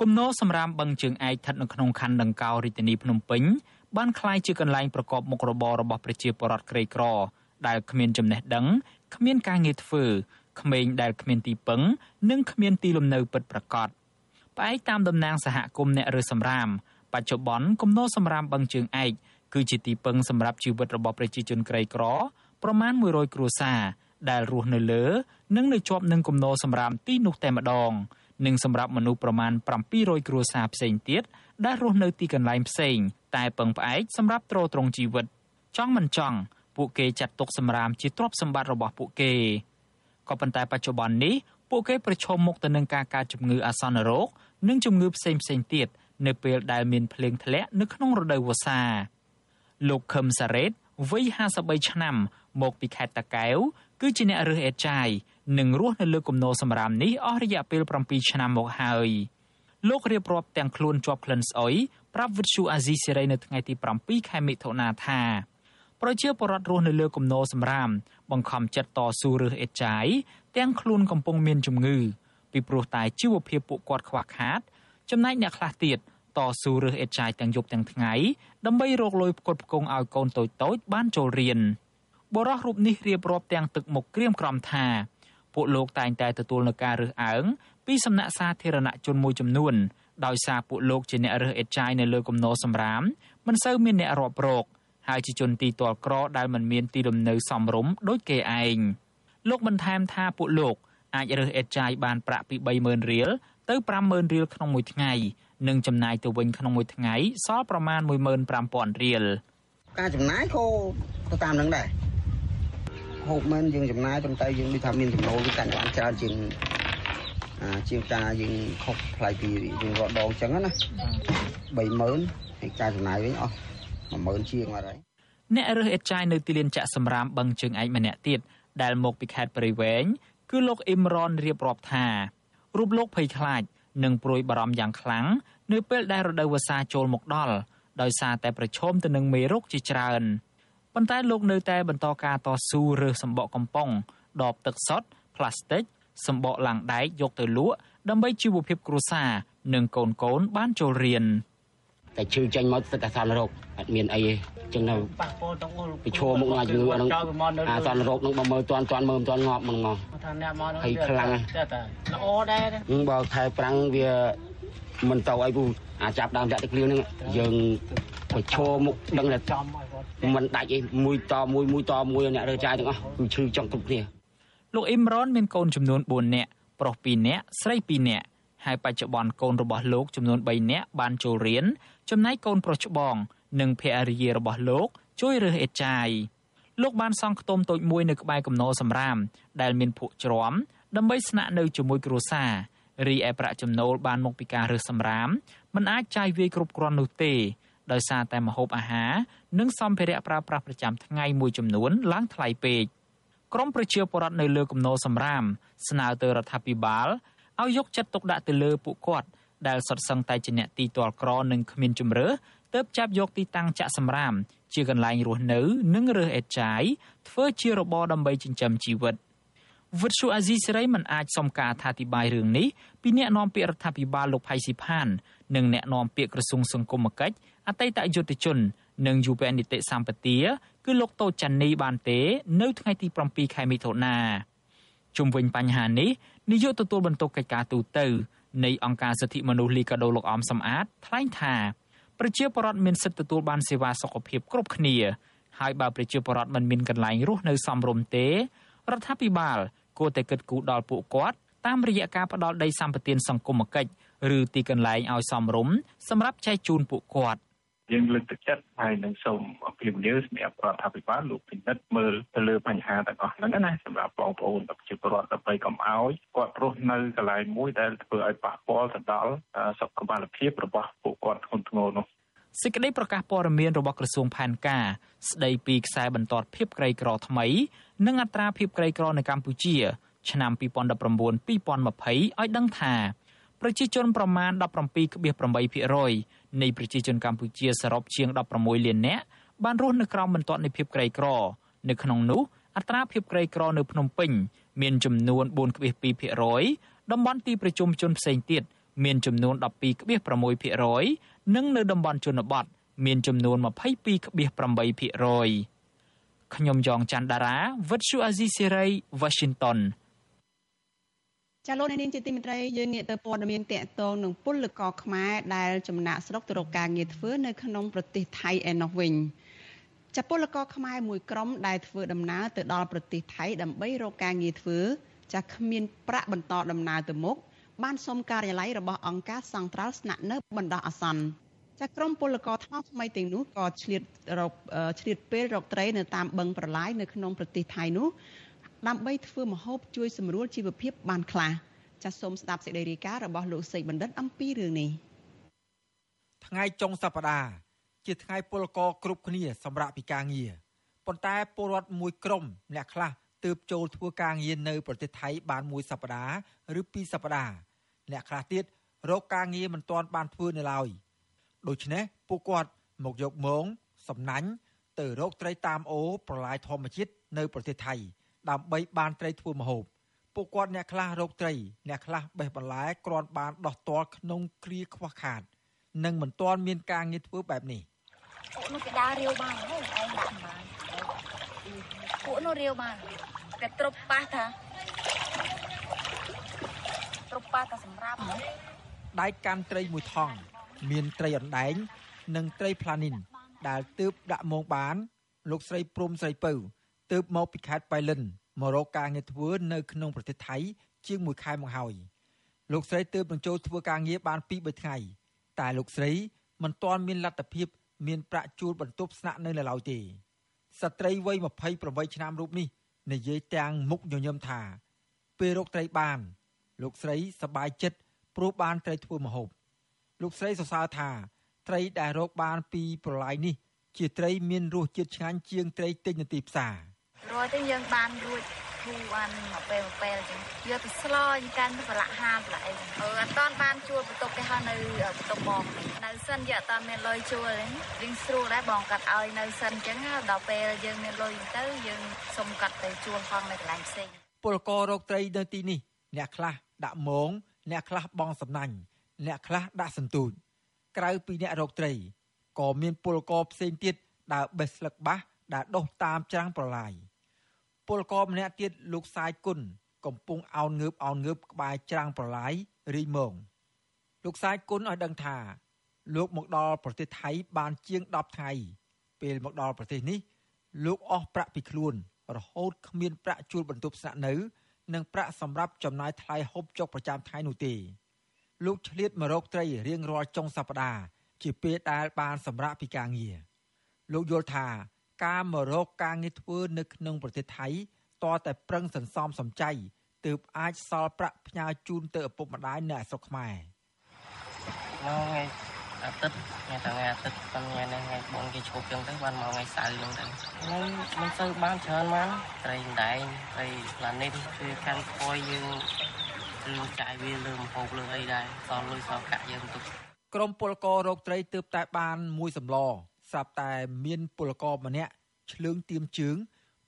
គំនរសម្រាមបឹងជើងឯកស្ថិតនៅក្នុងខណ្ឌដង្កោរាជធានីភ្នំពេញ បានក្លាយជាកន្លែងប្រកបមុខរបររបស់ប្រជាពលរដ្ឋក្រីក្រ ដែលគ្មានចំណេះដឹងគ្មានការងារធ្វើក្មេងដែលគ្មានទីពឹង និងគ្មានទីលំនៅពិតប្រាកដផ្អែកតាមតំណាងសហគមន៍អ្នករើសម្រាមបច្ចុប្បន្នគំនរសម្រាមបឹងជើងឯកគឺជាទីពឹងសម្រាប់ជីវិតរបស់ប្រជាជនក្រីក្រ ប្រមាណ100គ្រួសារដែលរស់នៅលើ និងនៅជាប់នឹងគំនរសម្រាមទីនោះតែម្ដងនិងសម្រាប់មនុស្សប្រមាណ700គ្រួសារផ្សេងទៀត ដែលរស់នៅទីកន្លែងផ្សេង តែពឹងផ្អែកសម្រាប់ទ្រទ្រង់ជីវិត ចង់មិនចង់ពួកគេចាត់ទុកសម្រាមជាទ្រព្យសម្បត្តិរបស់ពួកគេក៏ប៉ុន្តែបច្ចុប្បន្ននេះពួកគេប្រឈមមុខទៅនឹងការកើតជំងឺអាសន្នរោគនិងជំងឺផ្សេងផ្សេងទៀតនៅពេលដែលមានភ្លៀងធ្លាក់នៅក្នុងរដូវវស្សាលោកខឹមសារ៉េតវ័យ53ឆ្នាំ មកពីខេត្តតាកែវគឺជាអ្នករើសអេតចាយនិងរស់នៅលើគំនរសម្រាមនេះអស់រយៈពេល7ឆ្នាំមកហើយ លោករៀបរាប់ទាំងខ្លួនជាប់ក្លិនស្អុយប្រាប់វិទ្យុអាស៊ីសេរីនៅថ្ងៃទី7ខែមិថុនាថាប្រជាពលរដ្ឋរស់នៅលើគំនរសម្រាមបង្ខំចិត្តតស៊ូរើសអេតចាយទាំងខ្លួនកំពុងមានជំងឺពីព្រោះតែជីវភាពពួកគាត់ខ្វះខាត ចំណែកអ្នកខ្លះទៀតតស៊ូរើសអេតចាយទាំងយប់ទាំងថ្ងៃដើម្បីរកលុយផ្គត់ផ្គង់ឲ្យកូនតូចតូចបានចូលរៀនបរិះរូបនេះរៀបរាប់ទាំងទឹកមុខក្រៀមក្រំថា ពួកលោកតែងតែទទួលនឹងការរើសអើង ពីសំណាក់សាធារណជនមួយចំនួនដោយសារពួកលោកជាអ្នករើសអេតចាយនៅលើគំនរសម្រាមមិនសូវមានអ្នករាប់រកហើយជាជនទីទាល់ក្រដែលមិនមានទីលំនៅសមរម្យដូចគេឯងលោកបន្ថែមថាពួកលោកអាចរើសអេតចាយបានប្រាក់ពី30000រៀលទៅ50000រៀលក្នុងមួយថ្ងៃនិងចំណាយទៅវិញក្នុងមួយថ្ងៃសល់ប្រមាណ15000រៀលការចំណាយក៏ទៅតាមនឹងដែរហូបមិនយើងចំណាយប៉ុន្តែយើងដូចថាមានចំណូលវាកាន់បានច្រើនជាង ជាងការយើងខុសថ្លៃពីយើងរកដងអញ្ចឹងណា30000ហើយការចំណាយវិញអស់10000ជាងអត់ហើយអ្នករើសអេតចាយនៅទីលានចាក់សម្រាមបឹងជើងឯកម្នាក់ទៀតដែលមកពីខេត្តព្រៃវែងគឺលោកអ៊ីមរ៉នរៀបរាប់ថារូបលោកភ័យខ្លាចនិងព្រួយបារម្ភយ៉ាងខ្លាំងនៅពេលដែលរដូវវស្សាចូលមកដល់ដោយសារតែប្រឈមទៅនឹងមេរោគជាច្រើនប៉ុន្តែលោកនៅតែបន្តការតស៊ូរើសសម្បកកំប៉ុងដបទឹកសុទ្ធផ្លាស្ទិក សម្បកឡាំងដែកយកទៅលក់ដើម្បីជីវភាពគ្រួសារនិងកូនកូនបានចូលរៀនតែឈឺចេញមកទឹកអាសន្នរោគអត់មានអីទេចឹងនៅពីឈរមុខនឹងជំងឺហ្នឹងអាសន្នរោគនឹងបើមើលតាន់តាន់មើលមិនតាន់ងាប់មិនមកហើយខ្លាំងល្អដែរបើថែប្រាំងវាមិនទៅអីពូអាចាប់ដើមដាក់ទឹកភ្លៀងហ្នឹងយើងប្រឈរមុខដឹងតែចំមិនដាច់អីមួយតមួយមួយតមួយអ្នករើចាយទាំងអស់គឺឈឺចង់គ្រប់គ្នា លោកអ៊ីមរ៉នមានកូនចំនួន4នាក់ប្រុស2នាក់ស្រី2នាក់ហើយបច្ចុប្បន្នកូនរបស់លោកចំនួន3នាក់បានចូលរៀនចំណែកកូនប្រុសច្បង និងភរិយារបស់លោក ជួយរើសអេតចាយលោកបានសង់ខ្ទមតូចមួយនៅក្បែរកំណោសម្រាម ដែលមានភក់ជ្រាំដើម្បីស្នាក់នៅជាមួយគ្រួសាររីឯប្រាក់ចំណូលបានមកពីការរើសសម្រាមមិនអាចចាយវាយគ្រប់គ្រាន់នោះទេដោយសារតែម្ហូបអាហារនិងសម្ភារៈប្រើប្រាស់ប្រចាំថ្ងៃមួយចំនួនឡើងថ្លៃពេក ក្រមប្រជាពលរដ្ឋនៅលើគំនរសម្រាមស្នើទៅរដ្ឋាភិបាលឲ្យយកចិត្តទុកដាក់ទៅលើពួកគាត់ដែលសុទ្ធសឹងតែជាអ្នកទីទាល់ក្រនិងគ្មានជំរឿទើបចាប់យកទីតាំងចាក់សម្រាមជាកន្លែងរស់នៅ និងរើសអេតចាយធ្វើជារបរដើម្បីចិញ្ចឹមជីវិតវិទ្យុអាស៊ីសេរីមិនអាចសុំការអធិប្បាយរឿងនេះពីអ្នកនាំពាក្យរដ្ឋាភិបាលលោកផៃស៊ីផាន និងអ្នកនាំពាក្យក្រសួងសង្គមគិច្ចអតីតយុទ្ធជន និងយុវនីតិសម្បទាគឺលោកតូចច័ន្ទនីបានទេ នៅថ្ងៃទី7ខែមិថុនាជុំវិញបញ្ហានេះនាយកទទួលបន្ទុកកិច្ចការទូតនៃអង្គការសិទ្ធិមនុស្សលីកាដូលោកអមសំអាតថ្លែងថាប្រជាពលរដ្ឋមានសិទ្ធិទទួលបានសេវាសុខភាពគ្រប់គ្នាហើយបើប្រជាពលរដ្ឋមិនមានកន្លែងរស់នៅសមរម្យទេរដ្ឋាភិបាលគួរតែគិតគូរដល់ពួកគាត់តាមរយៈការផ្ដល់ដីសម្បត្តិសង្គមគិច្ចឬទីកន្លែងឲ្យសមរម្យសម្រាប់ចែកជូនពួកគាត់ យើងលើកទឹកចិត្តហើយនឹងសូមអភិវឌ្ឍសម្រាប់រដ្ឋាភិបាលលោកពិនិត្យមើលទៅលើបញ្ហាទាំងអស់ហ្នឹងណាសម្រាប់បងប្អូនប្រជាពលរដ្ឋដើម្បីកុំឲ្យគាត់រស់នៅកន្លែងមួយដែលធ្វើឲ្យប៉ះពាល់ទៅដល់សុខភាពរបស់ពួកគាត់ធ្ងន់ធ្ងរនោះសេចក្តីប្រកាសព័ត៌មានរបស់ក្រសួងផែនការស្តីពីខ្សែបន្ទាត់ភាពក្រីក្រថ្មី និងអត្រាភាពក្រីក្រនៅកម្ពុជា ឆ្នាំ2019-2020ឲ្យដឹងថាប្រជាជនប្រមាណ17.8% នៃប្រជាជនកម្ពុជាសរុបជាង16លាននាក់បានរស់នៅក្រោមបន្ទាត់នៃភាពក្រីក្រ នៅក្នុងនោះអត្រាភាពក្រីក្រនៅភ្នំពេញមានចំនួន4.2%តំបន់ទីប្រជុំជនផ្សេងទៀតមានចំនួន12.6%និងនៅតំបន់ជនបទមានចំនួន22.8%ខ្ញុំយ៉ងច័ន្ទដារាវិទ្យុអាស៊ីសេរី Washington ចាលោកនាងជាទីមេត្រីយើងងាកទៅព័ត៌មានតកតងនឹងពលករខ្មែរដែលចំណាក់ស្រុកទៅរកការងារធ្វើនៅក្នុងប្រទេសថៃឯណោះវិញចាពលករខ្មែរមួយក្រុមដែលធ្វើដំណើរទៅដល់ប្រទេសថៃដើម្បីរកការងារធ្វើចាគ្មានប្រាក់បន្តដំណើរទៅមុខបានសុំការិយាល័យរបស់អង្គការសង្ត្រាល់ស្នាក់នៅបណ្ដោះអាសន្នចាក្រុមពលករថ្មីថ្មីទាំងនោះក៏ឆ្លៀតរកឆ្លៀតពេលរកត្រីនៅតាមបឹងប្រឡាយនៅក្នុងប្រទេសថៃនោះ ដើម្បីធ្វើម្ហូបជួយសម្រួលជីវភាពបានខ្លះចាសសូមស្ដាប់សេចក្តីរាយការណ៍របស់លោកសេកបណ្ឌិតអំពីរឿងនេះថ្ងៃចុងសប្តាហ៍ជាថ្ងៃពលករគ្រប់គ្នាសម្រាប់ពីការងារប៉ុន្តែពលរដ្ឋមួយក្រុមអ្នកខ្លះទើបចូលធ្វើការងារនៅប្រទេសថៃបានមួយសប្តាហ៍ឬពីរសប្តាហ៍អ្នកខ្លះទៀតរកការងារមិនទាន់បានធ្វើនៅឡើយដូច្នេះពួកគាត់មកយកមងសំណាញ់ទៅរកត្រីតាមអូរប្រឡាយធម្មជាតិនៅប្រទេសថៃ ដើម្បីបានត្រីធ្វើម្ហូបពួកគាត់អ្នកខ្លះរកត្រីអ្នកខ្លះបេះបន្លែគ្រាន់បានដោះទាល់ក្នុងគ្រាខ្វះខាត និងមិនទាន់មានការងារធ្វើបែបនេះពួកនោះគេដើររាវបានហើយឯងដាក់បានពួកនោះរាវបានតែទ្រពប៉ះថាទ្រពប៉ះថាសម្រាប់ហ្មងដៃកាន់ត្រីមួយថងមានត្រីអណ្ដែង និងត្រីផ្លានីនដែលទើបដាក់មងបាន លោកស្រីព្រំស្រីពៅ ទើបមកពីខេត្តបៃលិនមករកការងារធ្វើនៅក្នុងប្រទេសថៃ ជាង1ខែមកហើយលោកស្រីទើបនឹងចូលធ្វើការងារបាន2 3ថ្ងៃតែលោកស្រីមិនទាន់មានលទ្ធភាព មានប្រាក់ជួលបន្ទប់ស្នាក់នៅឡើយទេ ស្ត្រីវ័យ28ឆ្នាំរូបនេះនិយាយទាំងមុខញញឹមថាពេលរកត្រីបាន លោកស្រីសប្បាយចិត្តព្រោះបានត្រីធ្វើម្ហូបលោកស្រីសរសើរថា ត្រីដែលរកបានពីប្រឡាយនេះ ជាត្រីមានរសជាតិឆ្ងាញ់ជាងត្រីទិញនៅទីផ្សារ រួចទៅយើងបានរួចធូរបានមួយពេលមួយពេលអញ្ចឹងយកទៅស្លអញ្ចឹងទៅប្រឡាក់ហាលប្រឡាក់អីអឺអត់តាន់បានជួលបន្ទប់គេហៅនៅបន្ទប់បងនៅសិនយកអត់តាន់មានលុយជួលទេយើងស្រួលដែរបងកាត់ឲ្យនៅសិនអញ្ចឹងដល់ពេលយើងមានលុយទៅយើងសុំកាត់ទៅជួលផងនៅកន្លែងផ្សេងពលកររកត្រីនៅទីនេះអ្នកខ្លះដាក់មងអ្នកខ្លះបងសំណាញ់អ្នកខ្លះដាក់សន្ទូចក្រៅពីអ្នករកត្រីក៏មានពលករផ្សេងទៀតដើរបេះស្លឹកបាសដែលដុះតាមច្រាំងប្រឡាយ ពលករម្នាក់ទៀតលោកសាយគុណកំពុងអោនងើបអោនងើបក្បែរច្រាំងប្រឡាយរីមងលោកសាយគុណឲ្យដឹងថា លោកមកដល់ប្រទេសថៃបានជាង10ថ្ងៃពេលមកដល់ប្រទេសនេះលោកអស់ប្រាក់ពីខ្លួន រហូតគ្មានប្រាក់ជួលបន្ទប់ស្នាក់នៅ និងប្រាក់សម្រាប់ចំណាយថ្លៃហូបចុកប្រចាំថ្ងៃនោះទេលោកឆ្លៀតមករកត្រីរៀងរាល់ចុងសប្តាហ៍ជាពេលដែលបានសម្រាកពីការងារលោកយល់ថា ការមករកការងារធ្វើនៅក្នុងប្រទេសថៃតតែប្រឹងសន្សំសំចៃទើបអាចសល់ប្រាក់ផ្ញើជូនទៅឪពុកម្ដាយនៅស្រុកខ្មែរថ្ងៃអាទិត្យថ្ងៃថ្ងៃអាទិត្យប៉ុន្តែថ្ងៃថ្ងៃបងគេឈប់ចឹងទៅបានមកថ្ងៃសៅរ៍ចឹងទៅនៅមិនសូវបានច្រើនបានត្រីដែងត្រីឡានីតគឺខាងខយយើងគឺចាយវាលើមហូបលើអីដែរសល់លុយសល់កាក់យើងទុកក្រុមពលកររោគត្រីទើបតែបានមួយសម្ល ស្រាប់តែមានពលករម្នាក់ឆ្លើងទៀមជើង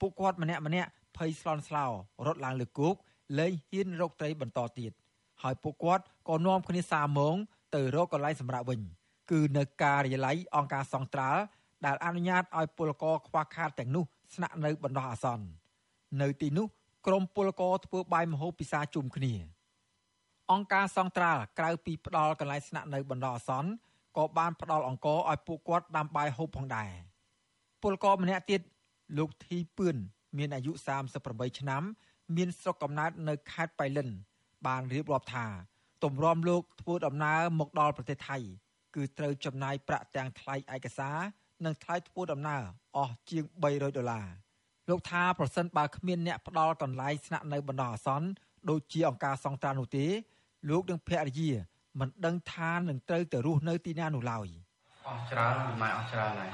ពួកគាត់ម្នាក់ម្នាក់ភ័យស្លន់ស្លោរត់ឡើងលើគោកលែងហ៊ានរកត្រីបន្តទៀតហើយពួកគាត់ក៏នាំគ្នាសាមងទៅរកកន្លែងសម្រាប់វិញ គឺនៅការិយាល័យអង្គការសង្ត្រាល់ដែលអនុញ្ញាតឲ្យពលករខ្វះខាតទាំងនោះស្នាក់នៅបណ្ដោះអាសន្ននៅទីនោះក្រុមពលករធ្វើបាយម្ហូបពិសាជុំគ្នាអង្គការសង្ត្រាល់ក្រៅពីផ្ដល់កន្លែងស្នាក់នៅបណ្ដោះអាសន្ន ក៏បានផ្ដល់អង្គឲ្យពួកគាត់ដាំបាយហូបផងដែរពលករម្នាក់ទៀតលោកធីពឿនមានអាយុ38ឆ្នាំ មានស្រុកកំណើតនៅខេត្តបៃលិន បានរៀបរាប់ថាទម្រាំលោកធ្វើដំណើរមកដល់ប្រទេសថៃ គឺត្រូវចំណាយប្រាក់ទាំងថ្លៃឯកសារនិងថ្លៃធ្វើដំណើរអស់ជាង300ដុល្លារលោកថាប្រសិនបើគ្មានអ្នកផ្ដល់កន្លែងស្នាក់នៅបណ្ដោះអាសន្នដូចជាអង្គការសង្ត្រាននោះទេលោកនិងភរិយា មិនដឹងថានឹងត្រូវទៅរស់នៅទីណានោះឡើយអស់ច្រើនមិនម៉ែអស់ច្រើនហើយ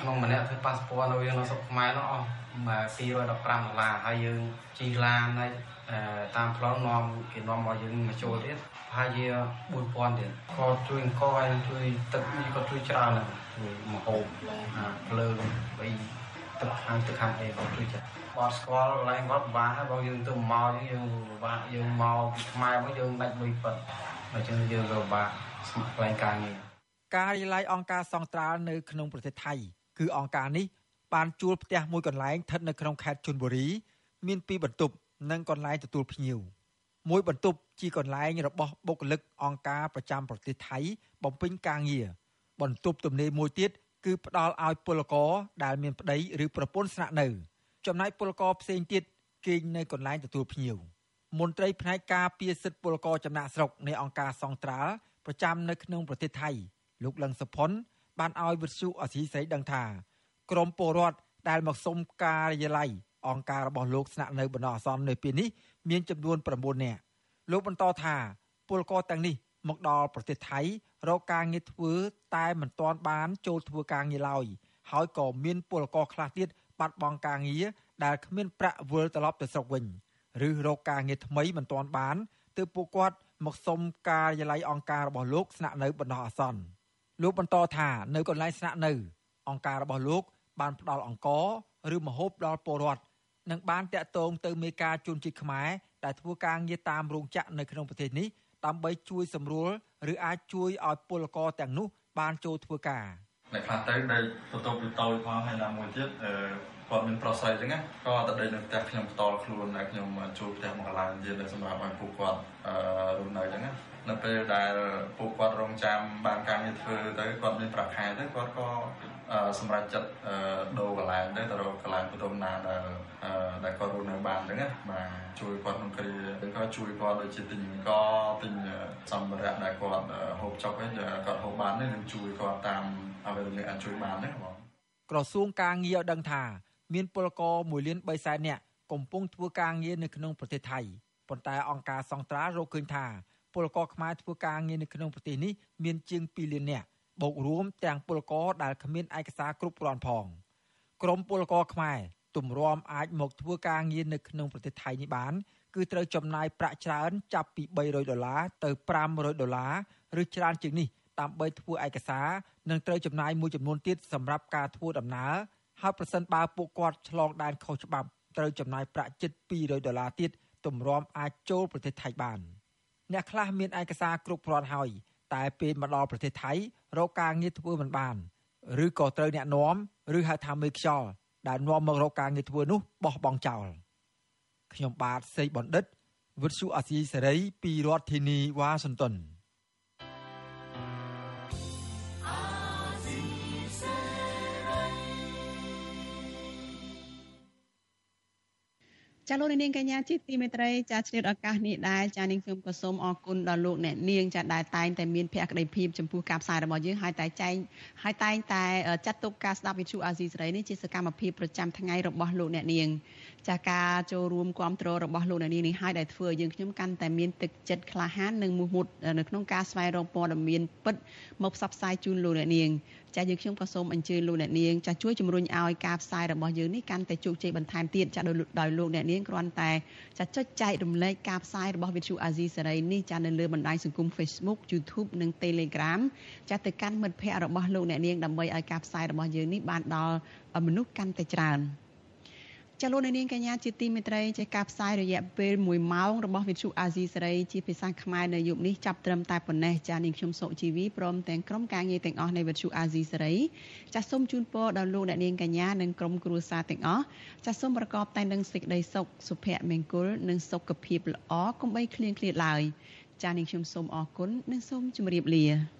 ក្នុងម្នាក់ធ្វើប៉ាសពតនៅយើងនៅស្រុកខ្មែរនោះអស់215ដុល្លារហើយយើងជិះឡានហើយតាមផ្លូវនាំគេនាំមកយើងមកចូលទៀតប្រហែលជា4000ទៀតគាត់ជួយអង្គហើយជួយទឹកនេះគាត់ជួយច្រើនណាស់ជួយមកហូបភ្លើងបីទឹកខាងទឹកខាងអីគាត់ជួយចាគាត់ស្គាល់ឡើងគាត់ពិបាកហើយបើយើងទៅមកយើងពិបាកយើងមកពីខ្មែរមកយើងដាច់លុយប៉ិត អញ្ចឹងយើងក៏ពិបាកស្ម័គ្រឡើងការងារការិយាល័យអង្គការសង្ត្រាល់នៅក្នុងប្រទេសថៃគឺអង្គការនេះបានជួលផ្ទះមួយកន្លែងស្ថិតនៅក្នុងខេត្តជន់បុរីមានពីរបន្ទប់និងកន្លែងទទួលភ្ញៀវមួយបន្ទប់ជាកន្លែងរបស់បុគ្គលិកអង្គការប្រចាំប្រទេសថៃបំពេញការងារបន្ទប់ទំនេរមួយទៀតគឺផ្ដល់ឲ្យពលករដែលមានប្តីឬប្រពន្ធស្នាក់នៅ ចំណែកពលករផ្សេងទៀតគេងនៅកន្លែងទទួលភ្ញៀវ មន្ត្រីផ្នែកការពារសិទ្ធិពលករចំណាក់ស្រុកនៃអង្គការសង្ត្រាល់ប្រចាំនៅក្នុងប្រទេសថៃ លោកលឹងសុផុនបានឲ្យវិទ្យុអសីស្រីដឹងថាក្រមពលរដ្ឋដែលមកសុំការិយាល័យអង្គការរបស់លោកស្នាក់នៅបណ្ដោះអាសន្ននៅពេលនេះមានចំនួន9នាក់លោកបន្តថាពលករទាំងនេះមកដល់ប្រទេសថៃរកការងារធ្វើតែមិនទាន់បានចូលធ្វើការងារឡើយហើយក៏មានពលករខ្លះទៀតបាត់បង់ការងារដែលគ្មានប្រាក់វិលត្រឡប់ទៅស្រុកវិញ ឬរកការងារថ្មីមិនទាន់បានទើបពួកគាត់មកសុំការិយាល័យអង្គការរបស់លោកស្នាក់នៅបណ្ដោះអាសន្នលោកបន្តថានៅកន្លែងស្នាក់នៅអង្គការរបស់លោក បានផ្ដល់អង្គឬមហូបដល់ពលរដ្ឋនិងបានតាក់ទងទៅមេការជនជាតិខ្មែរដែលធ្វើការងារតាមរោងចក្រនៅក្នុងប្រទេសនេះដើម្បីជួយសម្រួលឬអាចជួយឲ្យពលករទាំងនោះបានចូលធ្វើការអ្នកខ្លះទៅដែលបន្ទប់វាតូចផងហើយណាមួយទៀតអឺ គាត់មានប្រុសស្រីអញ្ចឹងក៏ទៅដេកនៅផ្ទះខ្ញុំផ្ទាល់ខ្លួនដែលខ្ញុំចូលផ្ទះមួយកន្លែងទៀតសម្រាប់ឲ្យពួកគាត់អឺរស់នៅអញ្ចឹងនៅពេលដែលពួកគាត់រងចាំបានការងារធ្វើទៅគាត់មានប្រាក់ខែទៅគាត់ក៏សម្រាប់ចិត្តដូរកន្លែងទៅទៅរកកន្លែងបន្ទប់ណាដែលដែលគាត់រស់នៅបានអញ្ចឹងណាបាទជួយគាត់ក្នុងគ្រាក៏ជួយគាត់ដូចជាទិញក៏ទិញសម្ភារៈដែលគាត់ហូបចុកហ្នឹងគាត់ហូបបាននឹងជួយគាត់តាមអ្វីដែលអាចជួយបានណាបងក្រសួងការងារឲ្យដឹងថា មានពលករ1លាន3សែននាក់កំពុងធ្វើការងារនៅក្នុងប្រទេសថៃប៉ុន្តែអង្គការសង្ត្រារកឃើញថាពលករខ្មែរធ្វើការងារនៅក្នុងប្រទេសនេះមានជាង2លាននាក់បូករួមទាំងពលករដែលគ្មានឯកសារគ្រប់គ្រាន់ផងក្រមពលករខ្មែរទម្រាំអាចមកធ្វើការងារនៅក្នុងប្រទេសថៃនេះបាន គឺត្រូវចំណាយប្រាក់ច្រើនចាប់ពី300ដុល្លារទៅ500ដុល្លារឬច្រើនជាងនេះដើម្បីធ្វើឯកសារនិងត្រូវចំណាយមួយចំនួនទៀតសម្រាប់ការធ្វើដំណើរ ហើយប្រសិនបើពួកគាត់ឆ្លងដែនខុសច្បាប់ត្រូវចំណាយប្រាក់ជិត200ដុល្លារទៀតទម្រាំអាចចូលប្រទេសថៃបាន អ្នកខ្លះមានឯកសារគ្រប់គ្រាន់ហើយតែពេលមកដល់ប្រទេសថៃរកការងារធ្វើមិនបានឬក៏ត្រូវអ្នកនាំឬហៅថាមេខ្យល់ដែលនាំមករកការងារធ្វើនោះបោះបង់ចោលខ្ញុំបាទសេកបណ្ឌិតវិទ្យុអាស៊ីសេរីពីរដ្ឋធានីវ៉ាស៊ីនតោន ចាលោកនាងកញ្ញាជាទីមេត្រីចាឆ្លៀតឱកាសនេះដែរចានាងខ្ញុំក៏សូមអរគុណដល់លោកអ្នកនាងចាដែលតែងតែមានភក្ដីភាពចំពោះការផ្សាយរបស់យើងហើយតែចែងហើយតែងតែចាត់ទុកការស្ដាប់វិទ្យុអាស៊ីសេរីនេះជាសកម្មភាពប្រចាំថ្ងៃរបស់លោកអ្នកនាងចាការចូលរួមគ្រប់គ្រងរបស់លោកអ្នកនាងនេះហើយដែលធ្វើឲ្យយើងខ្ញុំកាន់តែមានទឹកចិត្តក្លាហាននិងមោះមុតនៅក្នុងការស្វែងរកព័ត៌មានពិតមកផ្សព្វផ្សាយជូនលោកអ្នកនាង ចាយើងខ្ញុំក៏សូមអញ្ជើញលោកអ្នកនាងចាជួយជំរុញឲ្យការផ្សាយរបស់យើងនេះកាន់តែជោគជ័យបន្ថែមទៀតចាដោយលោកអ្នកនាងគ្រាន់តែចាចុចចែករំលែកការផ្សាយរបស់វិទ្យុអាស៊ីសេរីនេះចានៅលើបណ្ដាញសង្គម Facebook YouTube និង Telegram ចាទៅកាន់មិត្តភ័ក្តិរបស់លោកអ្នកនាងដើម្បីឲ្យការផ្សាយរបស់យើងនេះបានដល់មនុស្សកាន់តែច្រើន។ ចលនានាងកញ្ញាជាទីមេត្រីចេះការផ្សាយរយៈពេល1ម៉ោងរបស់វិទ្យុអាស៊ីសេរីជាភាសាខ្មែរនៅយប់នេះចាប់ត្រឹមតែប៉ុណ្ណេះចានាងខ្ញុំសុជីវីព្រមទាំងក្រុមការងារទាំងអស់នៃវិទ្យុអាស៊ីសេរីចាសសូមជូនពរដល់លោកអ្នកនាងកញ្ញានិងក្រុមគ្រួសារទាំងអស់ចាសសូមប្រកបតែនឹងសេចក្តីសុខសុភមង្គលនិងសុខភាពល្អកុំបីឃ្លៀងឃ្លាតឡើយចានាងខ្ញុំសូមអរគុណនិងសូមជម្រាបលា